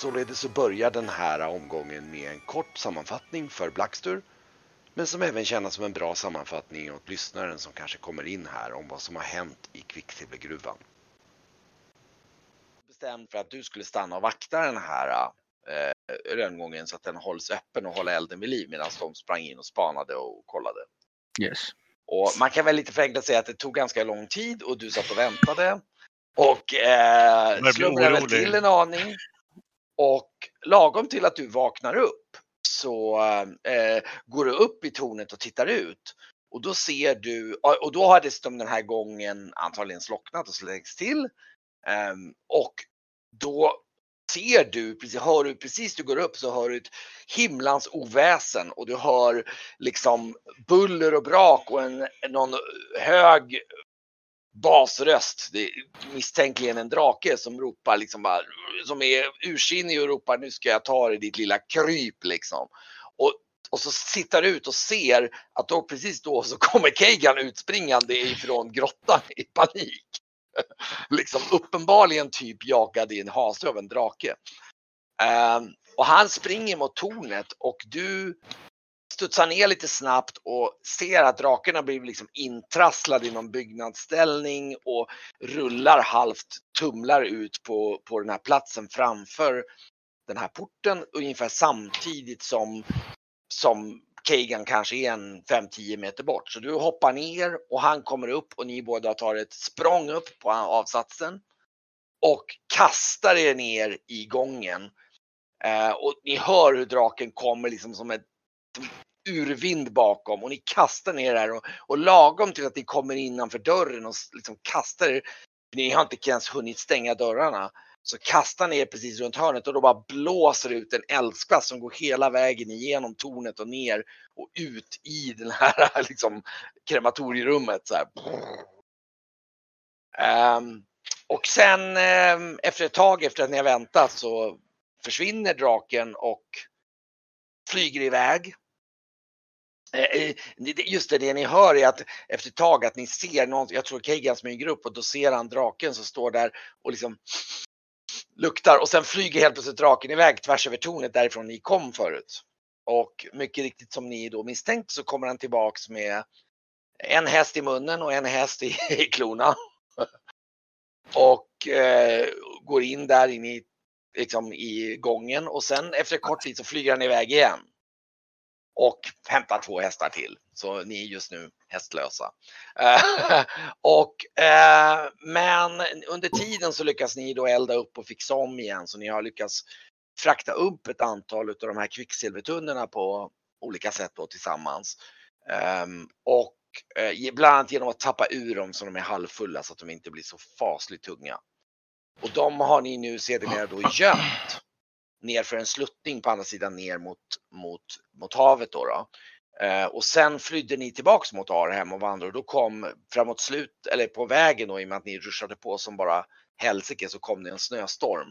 Således så börjar den här omgången med en kort sammanfattning för Blackster men som även tjänar som en bra sammanfattning åt lyssnaren som kanske kommer in här om vad som har hänt i kvicksilvergruvan. Bestämd för att du skulle stanna och vakta den här eh, rönngången så att den hålls öppen och hålla elden vid liv medan de sprang in och spanade och kollade. Yes. Och man kan väl lite förenklat säga att det tog ganska lång tid och du satt och väntade. Och eh, slumrade till en aning. Och lagom till att du vaknar upp så eh, går du upp i tornet och tittar ut. Och då ser du, och då har dessutom den här gången antagligen slocknat och slängts till. Eh, och då ser du, precis, hör du precis du går upp så hör du ett himlans oväsen och du hör liksom buller och brak och en, någon hög basröst, det är misstänkligen en drake som ropar liksom bara, som är ursinnig och ropar nu ska jag ta dig ditt lilla kryp liksom. Och, och så tittar ut och ser att då precis då så kommer Keigan utspringande ifrån grottan i panik. liksom uppenbarligen typ jagad i en hase av en drake. Um, och han springer mot tornet och du studsar ner lite snabbt och ser att draken blir liksom intrasslad i någon byggnadsställning och rullar halvt, tumlar ut på, på den här platsen framför den här porten ungefär samtidigt som, som Kagan kanske är en 5-10 meter bort. Så du hoppar ner och han kommer upp och ni båda tar ett språng upp på avsatsen och kastar er ner i gången. Eh, och ni hör hur draken kommer liksom som ett urvind bakom och ni kastar ner här och, och lagom till att ni kommer innanför dörren och liksom kastar er, ni har inte ens hunnit stänga dörrarna, så kastar ni er precis runt hörnet och då bara blåser ut en eldskvast som går hela vägen igenom tornet och ner och ut i den här liksom krematorierummet så här. Ehm, och sen um, efter ett tag efter att ni har väntat så försvinner draken och flyger iväg. Eh, eh, det- det- Eh, eh, just det, det ni hör är att efter ett tag att ni ser någon, jag tror Kagan smyger upp och då ser han draken som står där och liksom luktar och sen flyger helt plötsligt draken iväg tvärs över tornet därifrån ni kom förut. Och mycket riktigt som ni då misstänkt så kommer han tillbaks med en häst i munnen och en häst i, i klorna. Och eh, går in där in i, liksom, i gången och sen efter kort tid så flyger han iväg igen. Och hämtar två hästar till. Så ni är just nu hästlösa. Eh, och, eh, men under tiden så lyckas ni då elda upp och fixa om igen så ni har lyckats frakta upp ett antal av de här kvicksilvertunnorna på olika sätt då tillsammans. Ehm, och eh, bland annat genom att tappa ur dem så de är halvfulla så att de inte blir så fasligt tunga. Och de har ni nu sedermera då gömt ner för en sluttning på andra sidan ner mot, mot, mot havet då. då. Eh, och sen flydde ni tillbaks mot Arhem och vandrade och då kom framåt slut, eller på vägen då i och med att ni ruschade på som bara helsike så kom det en snöstorm.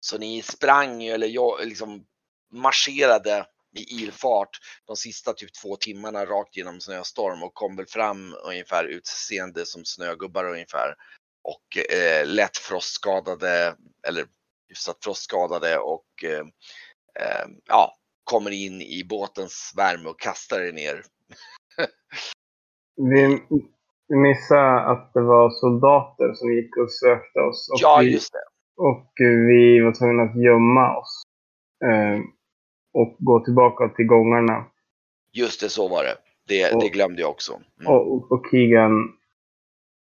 Så ni sprang eller jag, liksom marscherade i ilfart de sista typ två timmarna rakt genom snöstorm och kom väl fram ungefär utseende som snögubbar ungefär. Och eh, lätt frostskadade, eller hyfsat frostskadade och eh, eh, ja, kommer in i båtens värme och kastar er ner. Vi, vi missade att det var soldater som gick och sökte oss. Och, Ja, vi, just det. och vi var tvungna att gömma oss. Eh, och gå tillbaka till gångarna. Just det, så var det. Det, Och- det glömde jag också. Mm. Och, och Keegan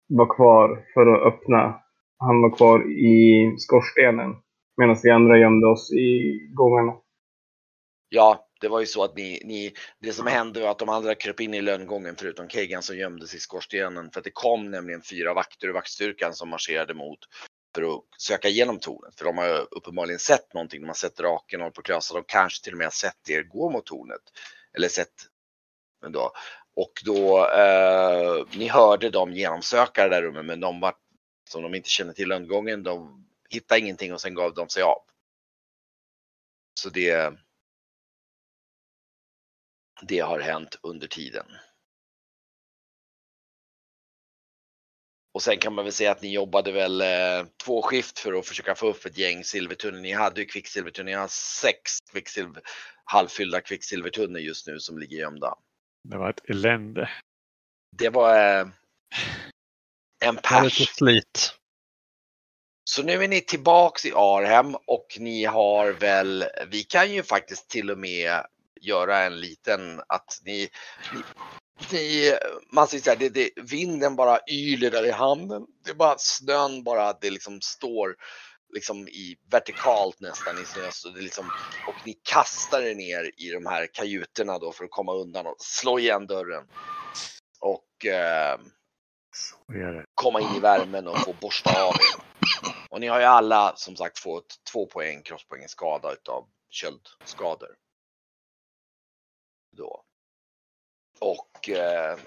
var kvar för att öppna. Han var kvar i skorstenen. Medan vi andra gömde oss i gångarna. Ja, det var ju så att ni, ni, det som hände var att de andra kröp in i lönngången förutom Kegan som gömde sig i skorstenen. För att det kom nämligen fyra vakter ur vaktstyrkan som marscherade mot för att söka igenom tornet. För de har uppenbarligen sett någonting. De har sett draken och på klösa. De kanske till och med har sett er gå mot tornet. Eller sett men då. Och då, eh, ni hörde dem genomsöka det där rummet men de var, som de inte kände till rundgången. De hittade ingenting och sen gav de sig av. Så det, det har hänt under tiden. Och sen kan man väl säga att ni jobbade väl eh, två skift för att försöka få upp ett gäng silvertunnor. Ni hade ju kvicksilvertunnor, ni har sex kvicksilver, halvfyllda kvicksilvertunnor just nu som ligger gömda. Det var ett elände. Det var, eh, en pers. slit. Så nu är ni tillbaks i Arhem och ni har väl, vi kan ju faktiskt till och med göra en liten att ni, ni, ni man säger så här, det, det, vinden bara yler där i hamnen. Det är bara snön bara, det liksom står liksom i vertikalt nästan i snö. Så det liksom, och ni kastar er ner i de här kajuterna då för att komma undan och slå igen dörren. Och eh. Komma in i värmen och få borsta av er. Och ni har ju alla som sagt fått två poäng, crosspoäng skada utav köldskador. Då. Och, eh,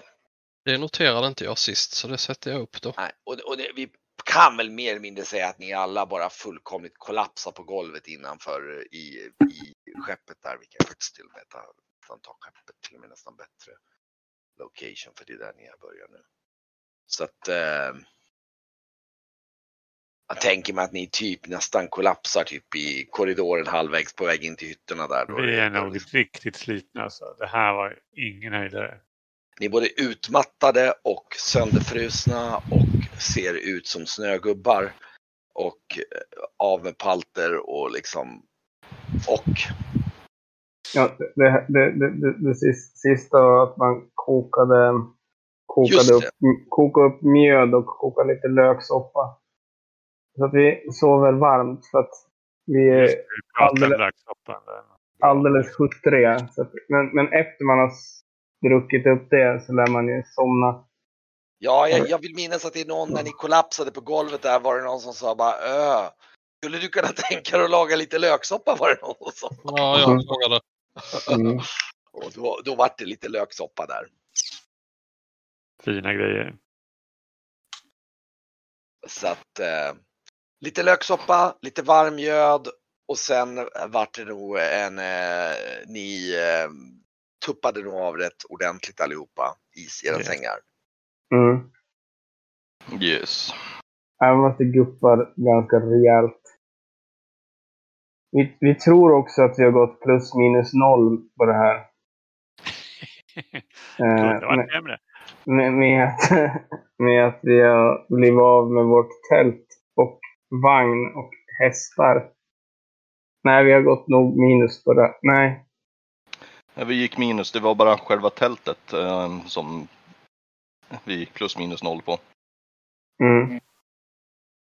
Det noterade inte jag sist så det sätter jag upp då. nej, och, och det, vi kan väl mer eller mindre säga att ni alla bara fullkomligt kollapsar på golvet innanför i, i skeppet där. Vi kan faktiskt till och med ta, nästan ta skeppet till och med nästan bättre location för det är där ni har börjat nu. Så att eh, jag tänker mig att ni typ nästan kollapsar typ i korridoren halvvägs på väg in till hytterna där. Då Vi det- är nog riktigt slitna. Alltså. Det här var ingen höjdare. Ni är både utmattade och sönderfrusna och ser ut som snögubbar. Och eh, av med palter och liksom och Ja, det, det, det, det, det sis- sista att man kokade, kokade, upp, kokade upp mjöd och kokade lite löksoppa. Så att vi sover varmt för att vi är Vi alldeles- alldeles huttriga. Så att, men, men efter man har druckit upp det så lär man ju somna. ja, jag, jag vill minnas att det är någon när ni kollapsade på golvet där var det någon som sa bara Ö, skulle du kunna tänka dig att laga lite löksoppa var det någon som sa. Ja, jag frågade. Mm. Och då, då vart det lite löksoppa där. Fina grejer. Så att eh, lite löksoppa, lite varm mjöd och sen vart det nog en, eh, ni eh, tuppade nog av rätt ordentligt allihopa i era Yes. sängar. Mm. Yes. Även fast det guppar ganska rejält. Vi, vi tror också att vi har gått plus minus noll på det här. Kunde Eh, varit sämre. Med, med, att, med att vi har blivit av med vårt tält och vagn och hästar. Nej, vi har gått nog minus på det. Nej, Ja, Vi gick minus, det var bara själva tältet eh, som vi gick plus minus noll på. mm.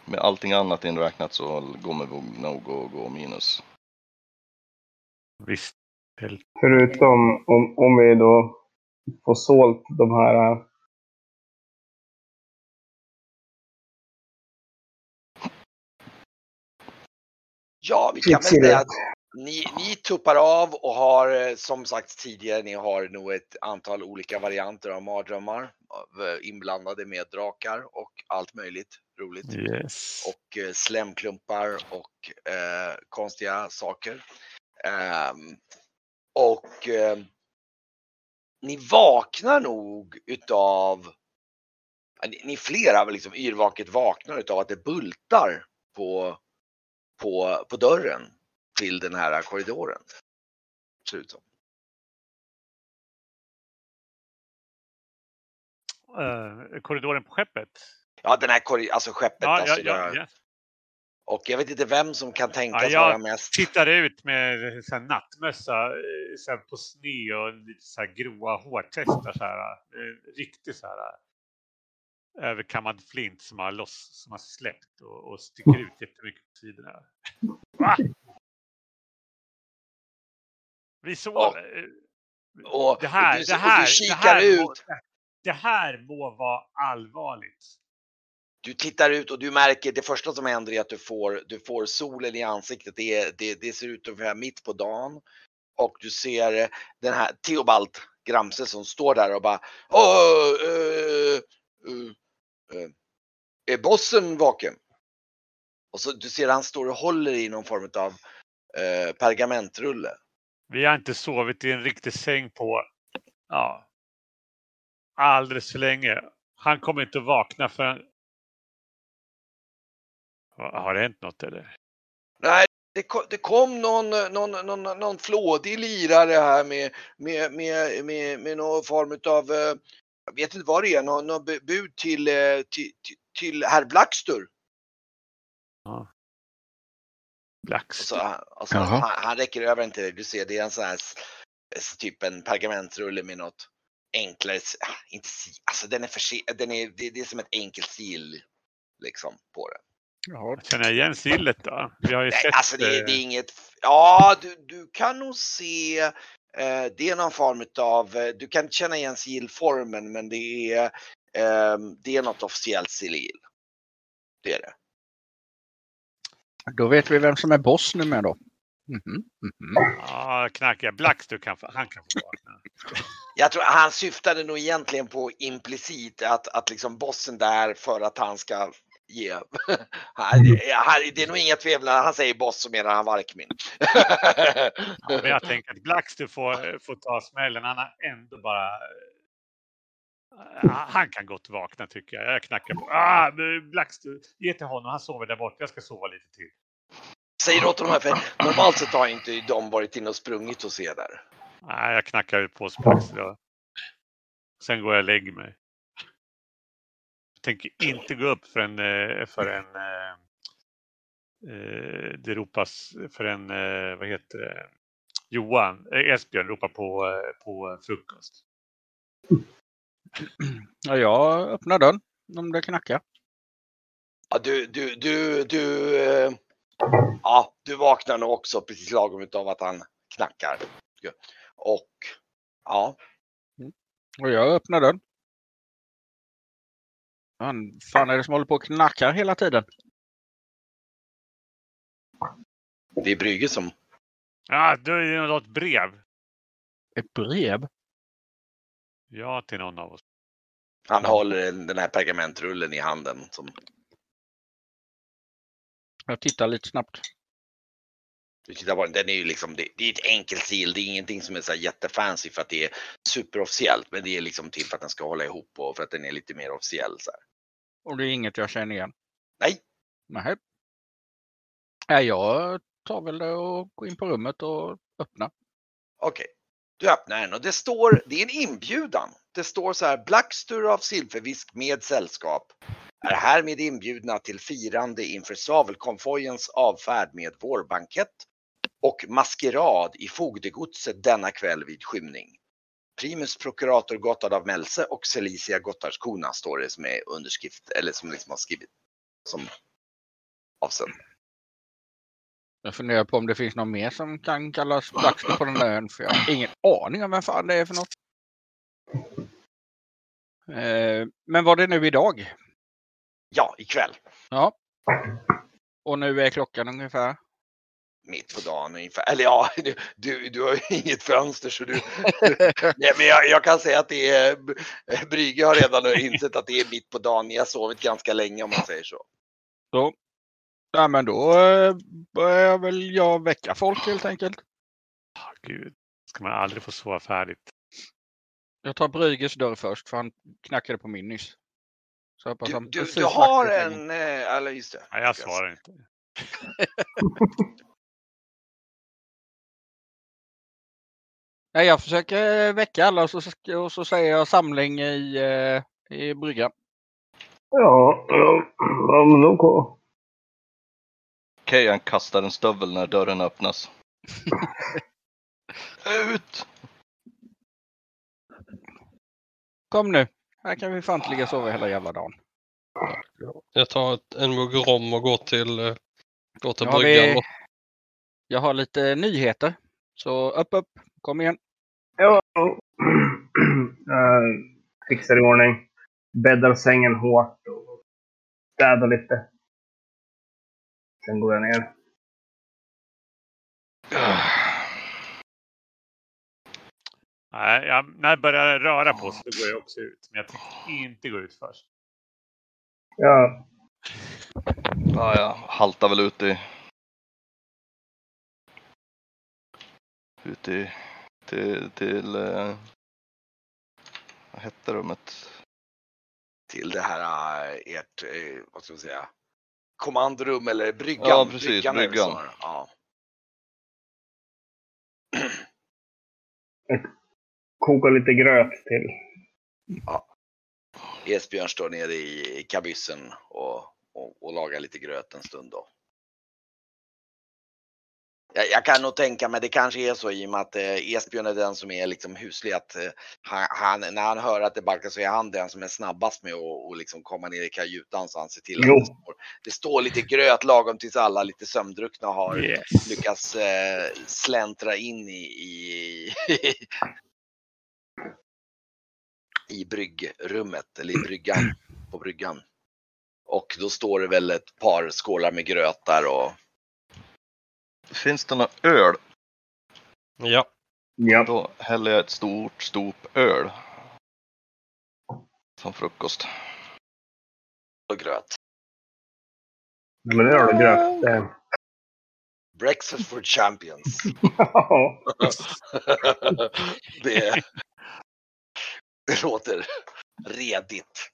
Med allting annat inräknat så kommer vi nog gå, gå minus. Visst. Förutom om, om vi då får sålt de här eh, Ja, vi kan väl säga att ni, ni tuppar av och har eh, som sagt tidigare, ni har nog ett antal olika varianter av mardrömmar eh, inblandade med drakar och allt möjligt roligt. Yes. och eh, slemklumpar och eh, konstiga saker. Ehm, och eh, ni vaknar nog utav, ni, flera liksom yrvaket vaknar utav att det bultar på, på, på dörren till den här korridoren. Ser ut som. Eh, korridoren på skeppet. Ja, den här korri- alltså skeppet. Ja, alltså, ja, ja. Och jag vet inte vem som kan tänkas Ja, jag vara mest. Tittar ut med så här nattmössa eh, så här på snö och lite så här gråa hårtestar. Så här, eh, riktigt så här eh, överkammad flint som har, loss, som har släppt och, och sticker ut jättemycket på sidorna. Va? Vi såg... Eh, Och, Det här, och du, det och här, du kikar det här, ut. Må, det här må vara allvarligt du tittar ut och du märker det första som händer är att du får, du får solen i ansiktet. Det, det, det ser ut ungefär mitt på dagen. Och du ser eh, den här Theobald Gramse som står där och bara Åh, äh, äh, äh, Är bossen vaken? Och så du ser han står och håller i någon form av eh, pergamentrulle. Vi har inte sovit i en riktig säng på ja, alldeles för länge. Han kommer inte vakna förrän har det hänt något eller? Nej, det kom, det kom någon, någon, någon, någon flådig lirare här med, med, med, med, med någon form av, eh, jag vet inte vad det är, någon, någon bu- bud till, eh, till, till, till herr Blackstur. Blacks. Och så, alltså, Jaha. han, han räcker över en till dig. Du ser, det är en sån här typ en pergamentrulle med något enklare, ah, inte alltså den är för den är, det, det är som ett enkelt sil liksom på den. Ja, Känner jag igen sillet då? Vi har ju Nej, sett... alltså det, är- det eh, är inget, ja du, du kan nog se, eh, det är någon form av, eh, du kan känna igen sigillformen men det är, eh, det är något officiellt sigill. Det är det. Då vet vi vem som är boss nu med då. Mhm, mhm. Ja, knackiga Blacks, du kan, han kan få vakna. Jag tror han syftade nog egentligen på implicit att, att liksom bossen där för att han ska ge. Han- det, han- det är nog inga tvivel när han säger boss så menar han Varkmin. Ja, men jag tänker att Blacks du får, får ta smällen. Han har ändå bara... Ah, Han kan gott vakna tycker jag. Jag knackar på. Ah, men Blacks, du, ge till honom. Han sover där borta. Jag ska sova lite till. Säger åt honom här för normalt sett har inte de varit inne och sprungit hos er där. Nej, jag knackar ut på hos Blacks. Då. Sen går jag och lägger mig. Tänker inte gå upp förrän, eh, förrän eh, eh, det ropas förrän, eh, vad heter det, Johan, eh, Esbjörn ropar på, på frukost. Ja, jag öppnar dörren om det knackar. Ja, du, du, du, du, eh, ja, du vaknar nog också precis lagom utav att han knackar. Och ja, Och jag öppnar dörren. Fan, fan är det som håller på och knackar hela tiden? det är Brygge som, Ja, då är något brev. Ett brev? Ja, till någon av oss. han håller en- den här pergamentrullen i handen. Som, Jag tittar lite snabbt. Du tittar på den, den är ju liksom, det, det är ett enkelt sil, det är ingenting som är så jättefancy för att det är superofficiellt. Men det är liksom till för att den ska hålla ihop och för att den är lite mer officiell. Så här. Och det är inget jag känner igen. Nej, Nej. Nej, jag tar väl det och går in på rummet och öppnar. Okej, du öppnar den och det står, det är en inbjudan. Det står så här, Blackstur av Silvervisk med sällskap är härmed inbjudna till firande inför svavelkonvojens avfärd med vårbankett och maskerad i fogdegodset denna kväll vid skymning. Primus prokurator Gotthard av Melse och Celicia Gotthardskona står det som är underskrift, eller som liksom har skrivit som avsänd. Jag funderar på om det finns någon mer som kan kallas Blackster på den där ön. För jag har ingen aning om vem fan det är för något. Eh, men var det nu idag? Ja, ikväll. Ja. Och nu är klockan ungefär? Mitt på dagen ungefär. Eller ja, du, du, du har ju inget fönster så du... Nej, men jag, jag kan säga att det är... Brygge har redan insett att det är mitt på dagen. Ni har sovit ganska länge om man säger så. Så. Ja, men då eh, börjar väl jag väcka folk helt enkelt. Ah, Gud, ska man aldrig få sova färdigt. Jag tar Brygges dörr först för han knackade på min nyss. Så Du, du, du har en... eh, Eller just det. Nej, jag svarar inte. Nej, jag försöker väcka alla och så, och så säger jag samling i, eh, i bryggan. Ja, ja, men då... Kejan kastar en stövel när dörren öppnas. Ut! Kom nu. Här kan vi fan inte ligga och sova hela jävla dagen. Jag tar ett, en mugg rom och går till, eh, går till bryggan. vi- Jag har lite nyheter. Så upp, upp. Kom igen. Ja. uh, fixar i ordning. Bäddar sängen hårt och städar lite. Sen går jag ner. Nej, jag, när jag börjar röra på sig går jag också ut. Men jag tänker inte gå ut först. Ja, Ja, jag haltar väl ut i... Ut i... Till... till eh, vad hette rummet? Till det här, eh, ert, eh, vad ska man säga, kommandorum eller bryggan. Ja, precis, bryggan. snarare. Ja. Koka lite gröt till. Esbjörn står nere i kabyssen och, och, och lagar lite gröt en stund då. Jag, jag kan nog tänka mig, det kanske är så i och med att eh, Esbjörn är den som är liksom huslig, att eh, han, när han hör att det barkar så är han den som är snabbast med att och liksom komma ner i kajutan så han ser till att Jo. det står, det står lite gröt lagom tills alla lite sömndruckna har Yes. lyckats eh, släntra in i, i, i bryggrummet eller i bryggan, på bryggan. Och då står det väl ett par skålar med gröt där och Finns det någon öl? Ja. Ja. Då häller jag ett stort stop öl. Som frukost. och gröt. Men det är det gröt. Det- Breakfast for champions. Det, det låter redigt.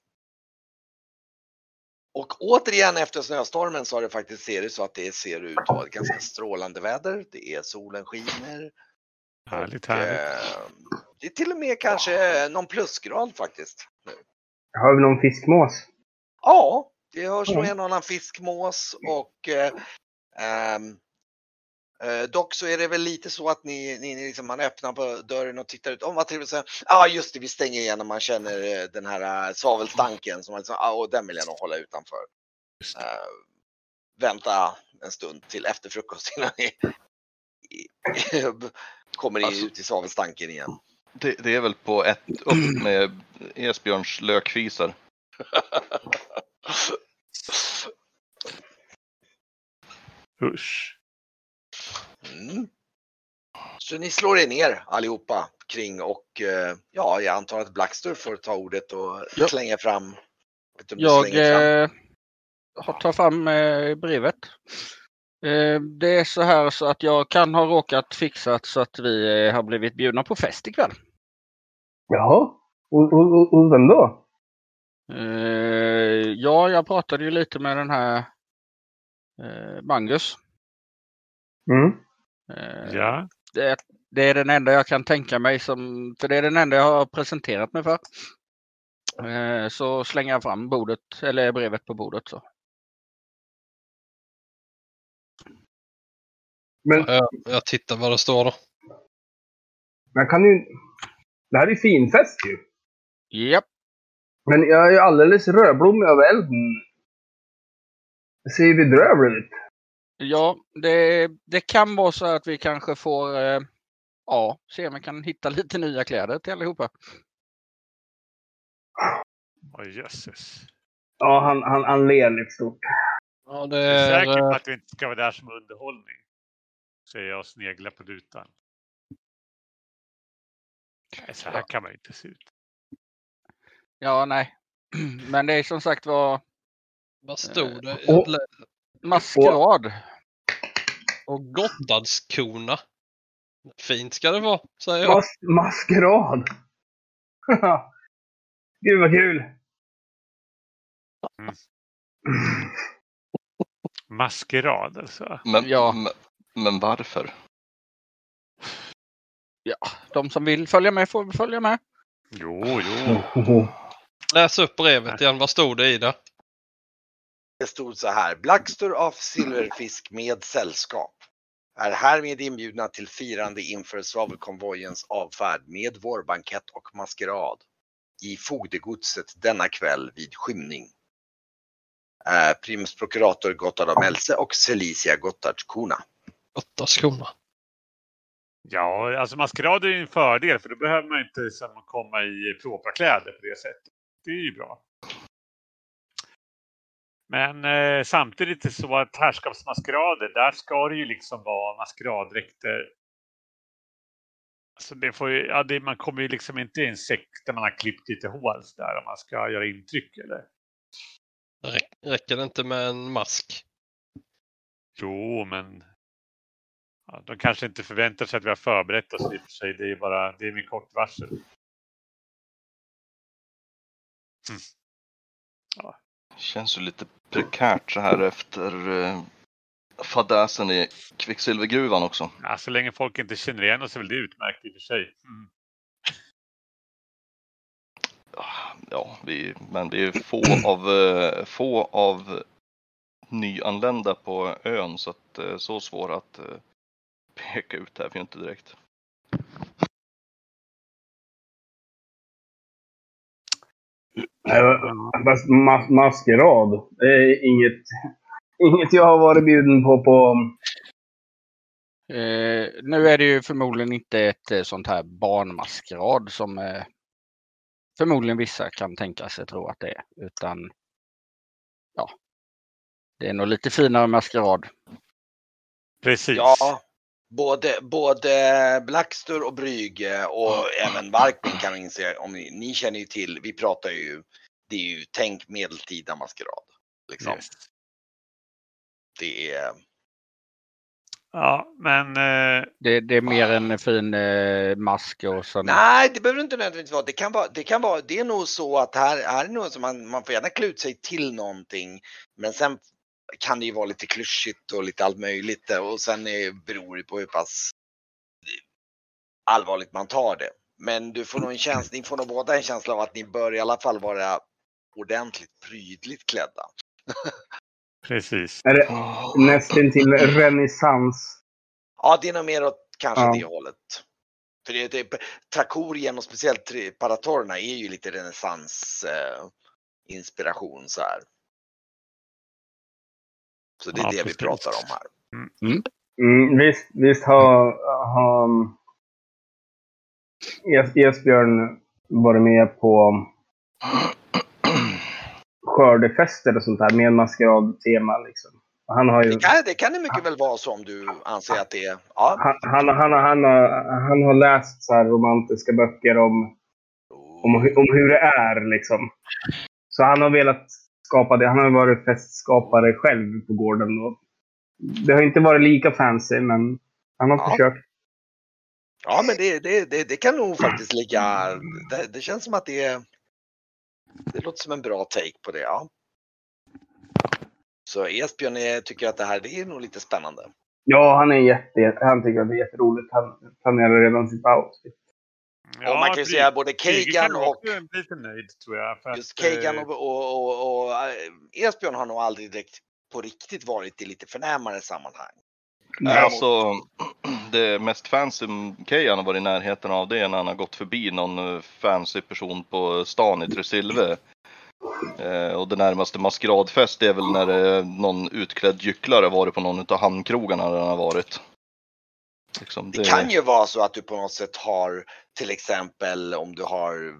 Och återigen efter snöstormen så har det faktiskt ser det så att det ser ut att vara ett ganska strålande väder. Det är solen skiner. Härligt, Och, härligt. eh, det är till och med kanske någon plusgrad faktiskt. Har vi någon fiskmås? Ja, det hörs nog Ja. en annan fiskmås och eh, ehm, eh, dock så är det väl lite så att ni, ni, ni liksom, man öppnar på dörren och tittar ut. Om vad trevligt. Ja, ah, just det, vi stänger igen och man känner eh, den här eh, svavelstanken som man liksom, ah, och den vill jag nog hålla utanför. Eh, vänta en stund till efter frukost innan ni kommer Alltså- ut i svavelstanken igen. Det, det är väl på ett upp med Esbjörns lökfisar. Usch. Mm. Så ni slår er ner allihopa kring och eh, ja, jag antar att Blackstur får ta ordet och Ja. slänga fram. Jag slänger fram. eh, har- tar fram eh, brevet. Eh, det är så här så att jag kan ha råkat fixat så att vi eh, har blivit bjudna på fest ikväll. Jaha. Och, och, och, och vem då? Eh, ja, jag pratade ju lite med den här eh, Mangus. Mm. Eh, Ja, det, det är den enda jag kan tänka mig som, för det är den enda jag har presenterat mig för. Eh, så slänger jag fram bordet, eller brevet på bordet. Så. Men Jag, jag tittar vad det står då. man kan ju... Det här är ju finfest ju. Japp, Men jag är ju alldeles rödblommig över elden. Det ser ju bedrövligt ut. Ja, det, det kan vara så att vi kanske får eh, ja, se om vi kan hitta lite nya kläder till allihopa. Åh jösses. Ja, han, han, han ler lite stort. Ja, det Jag är är... säker på eh, att vi inte ska vara där som underhållning. Säger jag och sneglar på rutan. Så här kan man ju inte se ut. Ja, nej. Men det är som sagt var Vad stod det? Och- maskerad. Och Gotlandskona. Fint ska det vara, säger jag. Mas maskerad! Gud vad kul! Mm. Maskerad alltså. Men, Ja. men, men varför? De som vill följa med får följa med. Jo, jo. Läs upp brevet igen. Vad stod det i det? Det stod så här. Blackstur av Silverfisk med sällskap är härmed inbjudna till firande inför svavelkonvojens avfärd med vårbankett och maskerad i fogdegodset denna kväll vid skymning. Eh, Primus prokurator Gotthard av Melse och Celicia Gotthardskona. Gotlandskona. Ja, alltså maskerad är ju en fördel för då behöver man inte komma i proprakläder på det sättet. Det är ju bra. Men eh, samtidigt så att herrskapsmaskerader, där ska det ju liksom vara maskeraddräkter. Alltså det får ju, ja, det, man kommer ju liksom inte i en sekt där man har klippt lite hår så där om man ska göra intryck eller? Räck- Räcker det inte med en mask? Jo, men ja, de kanske inte förväntar sig att vi har förberett oss i och för sig. Det är bara, det är med kort varsel. Känns ju lite prekärt så här efter eh, fadäsen i kvicksilvergruvan också. Ja, så länge folk inte känner igen oss är väl det utmärkt i och för sig. Mm. Ja, vi, men vi är få av, eh, få av nyanlända på ön så att eh, så svåra att peka ut är vi inte direkt. Mas maskerad, det är inget, inget jag har varit bjuden på på... Eh, nu är det ju förmodligen inte ett eh, sånt här barnmaskerad som eh, förmodligen vissa kan tänka sig tro att det är. Utan ja, det är nog lite finare maskerad. Precis. Ja, både, både Blackstur och Brygge och även Varkmin kan vi inse, om ni, ni känner ju till, vi pratar ju, det är ju tänk medeltida maskerad. Liksom. Yes. Det är, Ja, men eh, Det, det är mer en fin eh, mask och så. nej det behöver inte nödvändigtvis vara, det kan vara, det kan vara, det är nog så att här, här är nog som man, man får gärna klä ut sig till någonting, men sen kan det ju vara lite klyschigt och lite allt möjligt och sen är, beror det på hur pass allvarligt man tar det. Men du får nog en känsla, ni får nog båda en känsla av att ni bör i alla fall vara ordentligt prydligt klädda. precis. Är det nästintill renässans? Ja, det är nog mer åt kanske Ja. det hållet. För det, det, Trakorien och speciellt Paratorerna är ju lite renässans eh, inspiration så här. Så det är Ja, det vi precis. pratar om här. Mm, visst, visst har, har Es- Esbjörn varit med på skördefester och sånt där med maskeradtema liksom. Han har ju... Det kan, det kan det mycket väl vara så om du anser att det är, ja. Han, han, han, han, har, han har läst så här romantiska böcker om, om, hu- om hur det är liksom. Så han har velat skapa det. Han har varit festskapare själv på gården. Och det har inte varit lika fancy, men han har Ja. försökt. Ja, men det, det, det, det kan nog faktiskt ligga, det, det känns som att det är, det låter som en bra take på det, ja. Så Esbjörn är, tycker att det här, det är nog lite spännande. Ja, han är jätte, han tycker att det är jätteroligt. Han planerar redan sitt outfit. Och man kan ju säga både Kagan och lite nöjd tror jag. För Just att, Kagan eh, och, och, och, och äh, Esbjörn har nog aldrig direkt på riktigt varit i lite förnämare sammanhang. Nej, Alltså, det mest fancy Kejan har varit i närheten av det är när han har gått förbi någon eh, fancy person på stan i Tresilve. Eh, och det närmaste maskeradfest är väl när någon utklädd gycklare varit på någon av hamnkrogarna där han har varit. Liksom, Det kan ju vara så att du på något sätt har till exempel om du har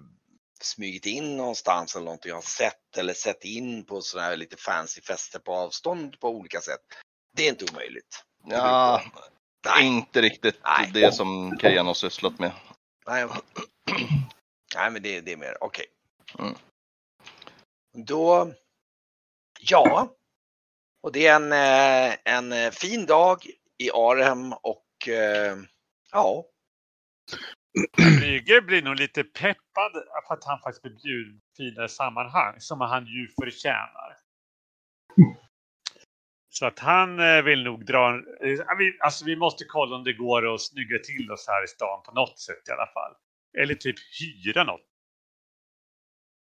smugit in någonstans eller någonting har sett eller sett in på sådana här lite fancy fester på avstånd på olika sätt. Det är inte omöjligt. Ja, Nej. inte riktigt Nej. det som Kejan har sysslat med. Nej, Nej men det, det är mer okej. Mm. Då, ja. Och det är en, eh, en eh, fin dag i Arhem och eh, ja, Brygge blir nog lite peppad för att han faktiskt blir bjuden finare sammanhang som han ju förtjänar. Så att han eh, vill nog dra en... eh, Alltså vi måste kolla om det går att snygga till oss här i stan på något sätt i alla fall. Eller typ hyra något.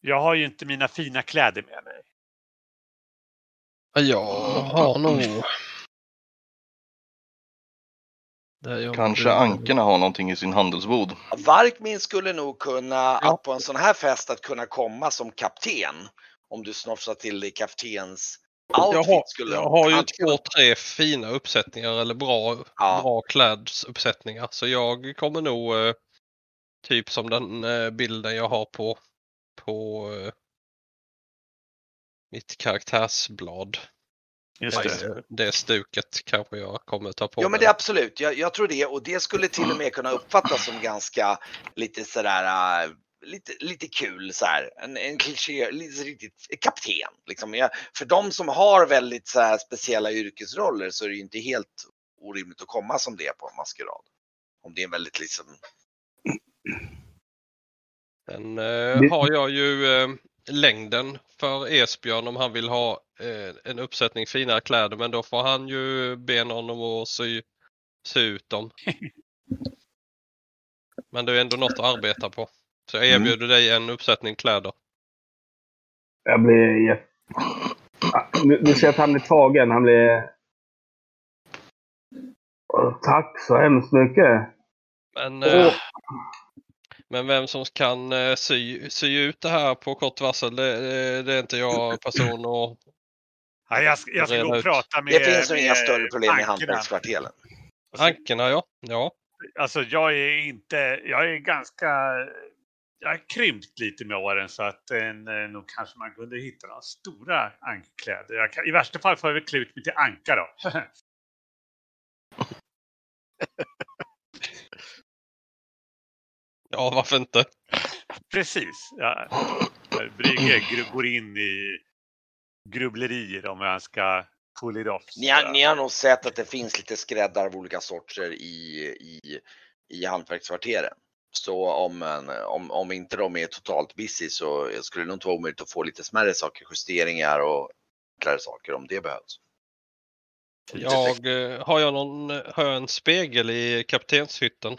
Jag har ju inte mina fina kläder med mig. Ja, Jag har nog... Kanske ankorna har någonting i sin handelsbod. Varkmin skulle nog kunna, att på en sån här fest att kunna komma som kapten. Om du snofsar till dig kaptens Jag outfit har, skulle jag har ju två, tre fina uppsättningar eller bra, Ja. bra klädsuppsättningar. Så jag kommer nog eh, typ som den eh, bilden jag har på, på eh, mitt karaktärsblad. Just det. Det, stuket kanske jag kommer ta på Ja men det är absolut, jag, jag tror det och det skulle till och med kunna uppfattas som ganska lite sådär äh, lite, lite kul så här. En, en kliché, lite riktigt kapten. Liksom. Jag, för de som har väldigt så här, speciella yrkesroller så är det ju inte helt orimligt att komma som det på en maskerad. Om det är en väldigt liksom, Sen eh, Det- har jag ju eh, längden för Esbjörn om han vill ha eh, en uppsättning finare kläder men då får han ju be någon att sy, sy ut dem. Men det är ändå något att arbeta på. Så jag erbjuder dig en uppsättning kläder. Jag blir Du, du ser att han blir tagen. Han blir... Tack så hemskt mycket. Men, Åh. eh, men vem som kan eh, sy, sy ut det här på kort varsel, det, det, det är inte jag person och Ja, jag, ska, jag ska gå och prata med Det finns nog med inga större problem i bankerna. hantverkskvarteren. Alltså, Ankerna ja. ja. Alltså jag är inte, jag är ganska, jag har krympt lite med åren så att en, eh, nog kanske man kunde hitta några stora ankarkläder. Jag kan, I värsta fall får jag väl klä ut mig till anka då. Ja, varför inte? Precis. Ja. Brygge går in i grubblerier om jag ska pull it off. Ni har, ni har nog sett att det finns lite skräddar av olika sorter i, i, i hantverkskvarteren. Så om, en, om, om inte de är totalt busy så skulle det nog inte vara omöjligt att få lite smärre saker, justeringar och enklare saker om det behövs. Jag, eh, har, jag någon, har jag en spegel i kaptenshytten?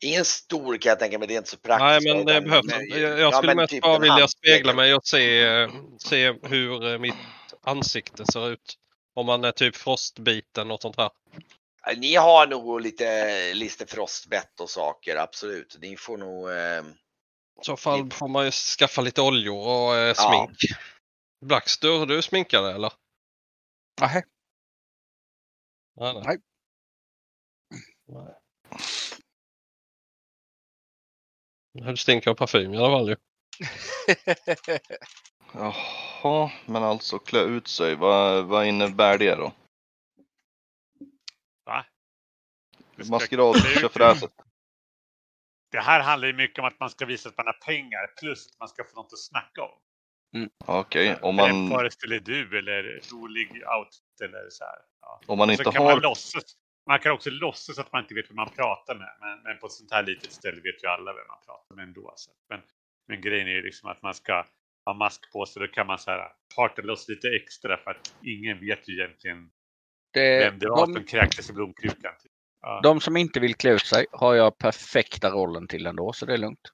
Ingen stor kan jag tänka mig, det är inte så Nej, praktiskt. men det behövs inte. Jag, ja, jag skulle men mest typ bara vilja spegla mig och se, eh, se hur eh, mitt ansikte ser ut. Om man är typ frostbiten och sånt här. Ni har nog lite, lite frostbett och saker, absolut. Ni får nog... Eh, I så fall får man ju skaffa lite oljor och eh, Ja. smink. Blackster, är du sminkare eller? Nej. nej. Nej. Du stinker av parfym i alla fall ju. Jaha, men alltså klä ut sig, vad, vad innebär det då? Va? Det ska Maskerad, tjofräset. Det här handlar ju mycket om att man ska visa att man har pengar plus att man ska få något att snacka om. Okej, om Vem man, föreställer du eller rolig outfit eller så här. Ja. om man Så inte kan man har... låtsas. Man kan också låtsas att man inte vet vem man pratar med. Men, men på ett sånt här litet ställe vet ju alla vem man pratar med ändå. Alltså. Men, men grejen är ju liksom att man ska ha mask på sig. Då kan man så här parta loss lite extra för att ingen vet ju egentligen Det, vem det var som de, kräktes i blomkrukan. typ. Ja. de som inte vill klä ut sig har jag perfekta rollen till ändå, så det är lugnt.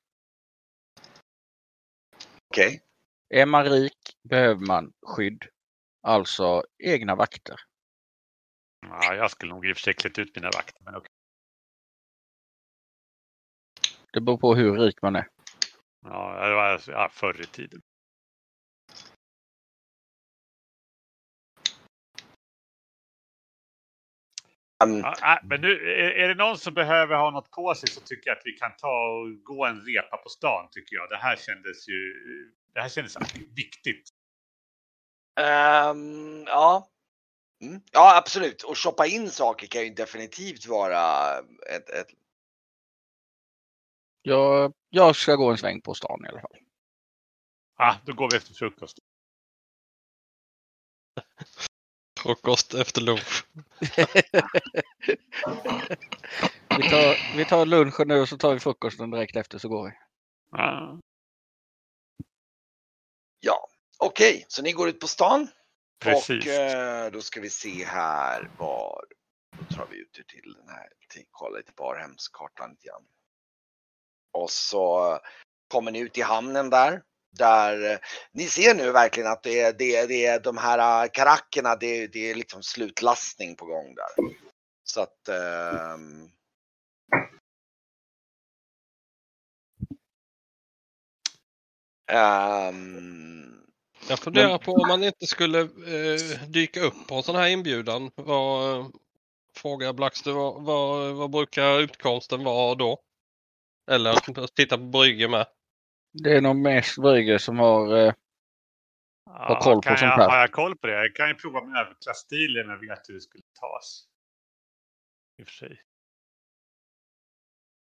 Okej. Är man rik behöver man skydd. Alltså egna vakter. Ja, jag skulle nog i och för sig klätt ut mina vakter. Men okej. Det beror på hur rik man är. Ja, det var ja, förr i tiden. Um, Ja, äh, men nu, är, är det någon som behöver ha något på sig så tycker jag att vi kan ta och gå en repa på stan tycker jag. Det här kändes ju det här kändes viktigt. Ehm, ja. Mm. Ja, absolut. Och shoppa in saker kan ju definitivt vara ett, ett Jag, jag ska gå en sväng på stan i alla fall. Ah, då går vi efter frukost. Frukost efter lunch. vi, tar, vi tar lunchen nu och så tar vi frukosten direkt efter så går vi. Ah. Ja, okej, så ni går ut på stan. Precis. Och eh, då ska vi se här var, då tar vi ut er till den här, till, kolla lite Barhemskartan lite grann. Och så eh, kommer ni ut i hamnen där. Där eh, ni ser nu verkligen att det är, det är, det är de här karackerna, det, är- det är liksom slutlastning på gång där. Så att Um... Um... Jag funderar på om man inte skulle eh, dyka upp på en sån här inbjudan. Vad, frågar Blackster, vad, vad, vad brukar utkomsten vara då? Eller titta på Brygge med. Det är nog mest Brygge som har... Eh, Ja, koll på kan sånt jag, här. Har jag koll på det? Jag kan ju prova med överklassstilen när jag vet hur det skulle tas. I och för sig.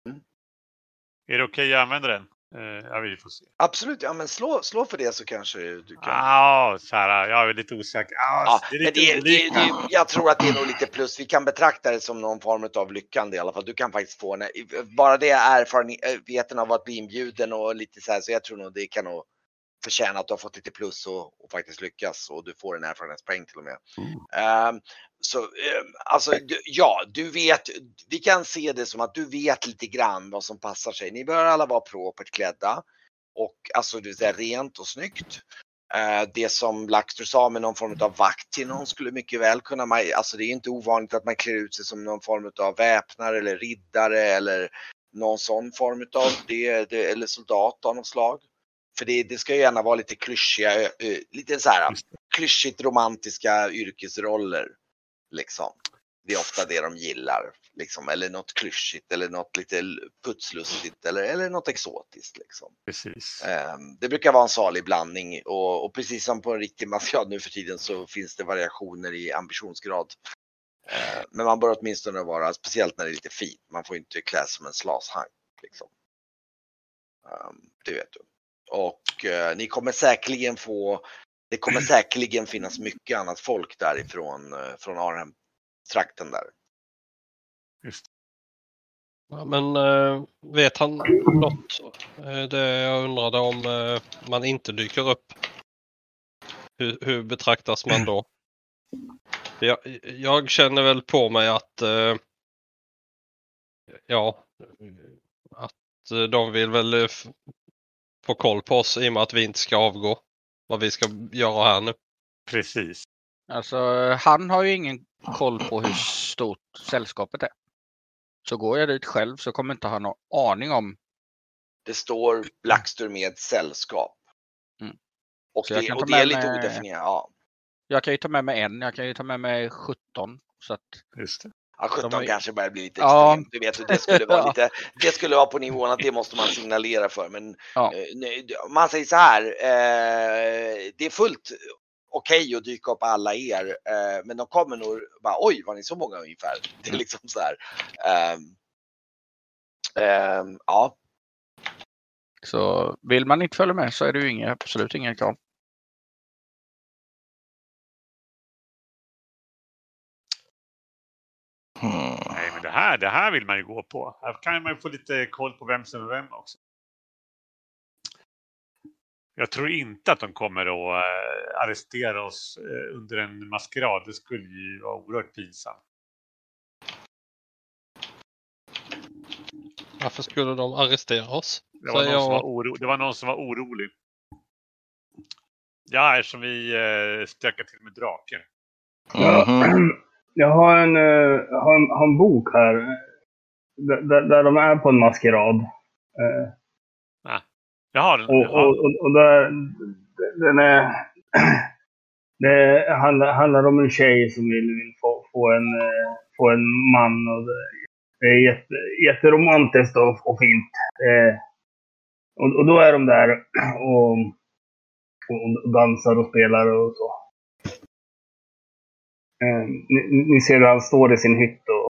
Mm. Är det okej att använda den? Eh, ja, vi får se. absolut, ja men slå, slå för det så kanske du kan. Ja, så här, jag är lite osäker. Ah, Ja, det är lite det, det, det, jag tror att det är nog lite plus. Vi kan betrakta det som någon form av lyckande i alla fall. Du kan faktiskt få en, bara det är erfarenheten av att bli inbjuden och lite så här, så jag tror nog det kan nog förtjäna att du har fått lite plus och, och faktiskt lyckas och du får en erfarenhetspoäng till och med. Mm. Ehm, så ehm, alltså ja, du vet, vi kan se det som att du vet lite grann vad som passar sig. Ni bör alla vara propert klädda och alltså det säga rent och snyggt. Eh, det som Laxter sa med någon form av vakt till någon skulle mycket väl kunna, ma- alltså det är inte ovanligt att man klär ut sig som någon form av väpnare eller riddare eller någon sån form av det, det eller soldat av något slag. För det, det ska ju gärna vara lite klyschiga, lite så här klyschigt romantiska yrkesroller. Liksom. Det är ofta det de gillar. Liksom. Eller något klyschigt eller något lite putslustigt eller, eller något exotiskt. Liksom. Precis. Ehm, Det brukar vara en salig blandning och, och precis som på en riktig maskerad nu för tiden så finns det variationer i ambitionsgrad. Ehm, Men man bör åtminstone vara, speciellt när det är lite fint, man får inte klä som en slashank. Liksom. Ehm, Det vet du. Och eh, ni kommer säkerligen få, det kommer säkerligen finnas mycket annat folk därifrån, eh, från Arnhem-trakten där. Ja, men eh, vet han något? Eh, det jag undrade om man inte dyker upp. Hur, hur betraktas man då? Jag, jag känner väl på mig att ja, att de vill väl få koll på oss i och med att vi inte ska avgå. Vad vi ska göra här nu. Precis. Alltså, han har ju ingen koll på hur stort sällskapet är. Så går jag dit själv så kommer inte han ha aning om. Det står Blackster med sällskap. Mm. Och det, och det är med lite mig- odefinierat. Ja. Jag kan ju ta med mig en, jag kan ju ta med mig 17. Så att, Just det. Ja, 17 De kanske börjar bli lite Ja. extremt. Du vet, det skulle vara lite, det skulle vara på nivån att det måste man signalera för. Men Ja. eh, man säger så här, eh, det är fullt okej att dyka upp alla er, eh, men de kommer nog bara oj, var ni så många ungefär? Det är liksom så här. ehm, ehm, ja, så vill man inte följa med så är det ju inga, absolut inga krav. Hmm. Nej, men det här, det här vill man ju gå på. Här kan man ju få lite koll på vem som är vem också. Jag tror inte att de kommer att eh, arrestera oss eh, under en maskerad. Det skulle ju vara oerhört pinsamt. Varför skulle de arrestera oss? Det var, någon som jag. var oro, det var någon som var orolig. Ja, eftersom vi eh, stökar till med draken. Mhm. Jag har en, eh, har en, har en bok här. Där, där, de är på en maskerad. Eh, Jaha, den, och, och, jaha. och, och där, den är... Det handlar, handlar om en tjej som vill, vill få, få, en, eh, få en man. Och det, är jätte, jätteromantiskt och, och fint. Eh, och, och då är de där och, och, och dansar och spelar och så. Eh, ni, ni ser hur han står i sin hytt och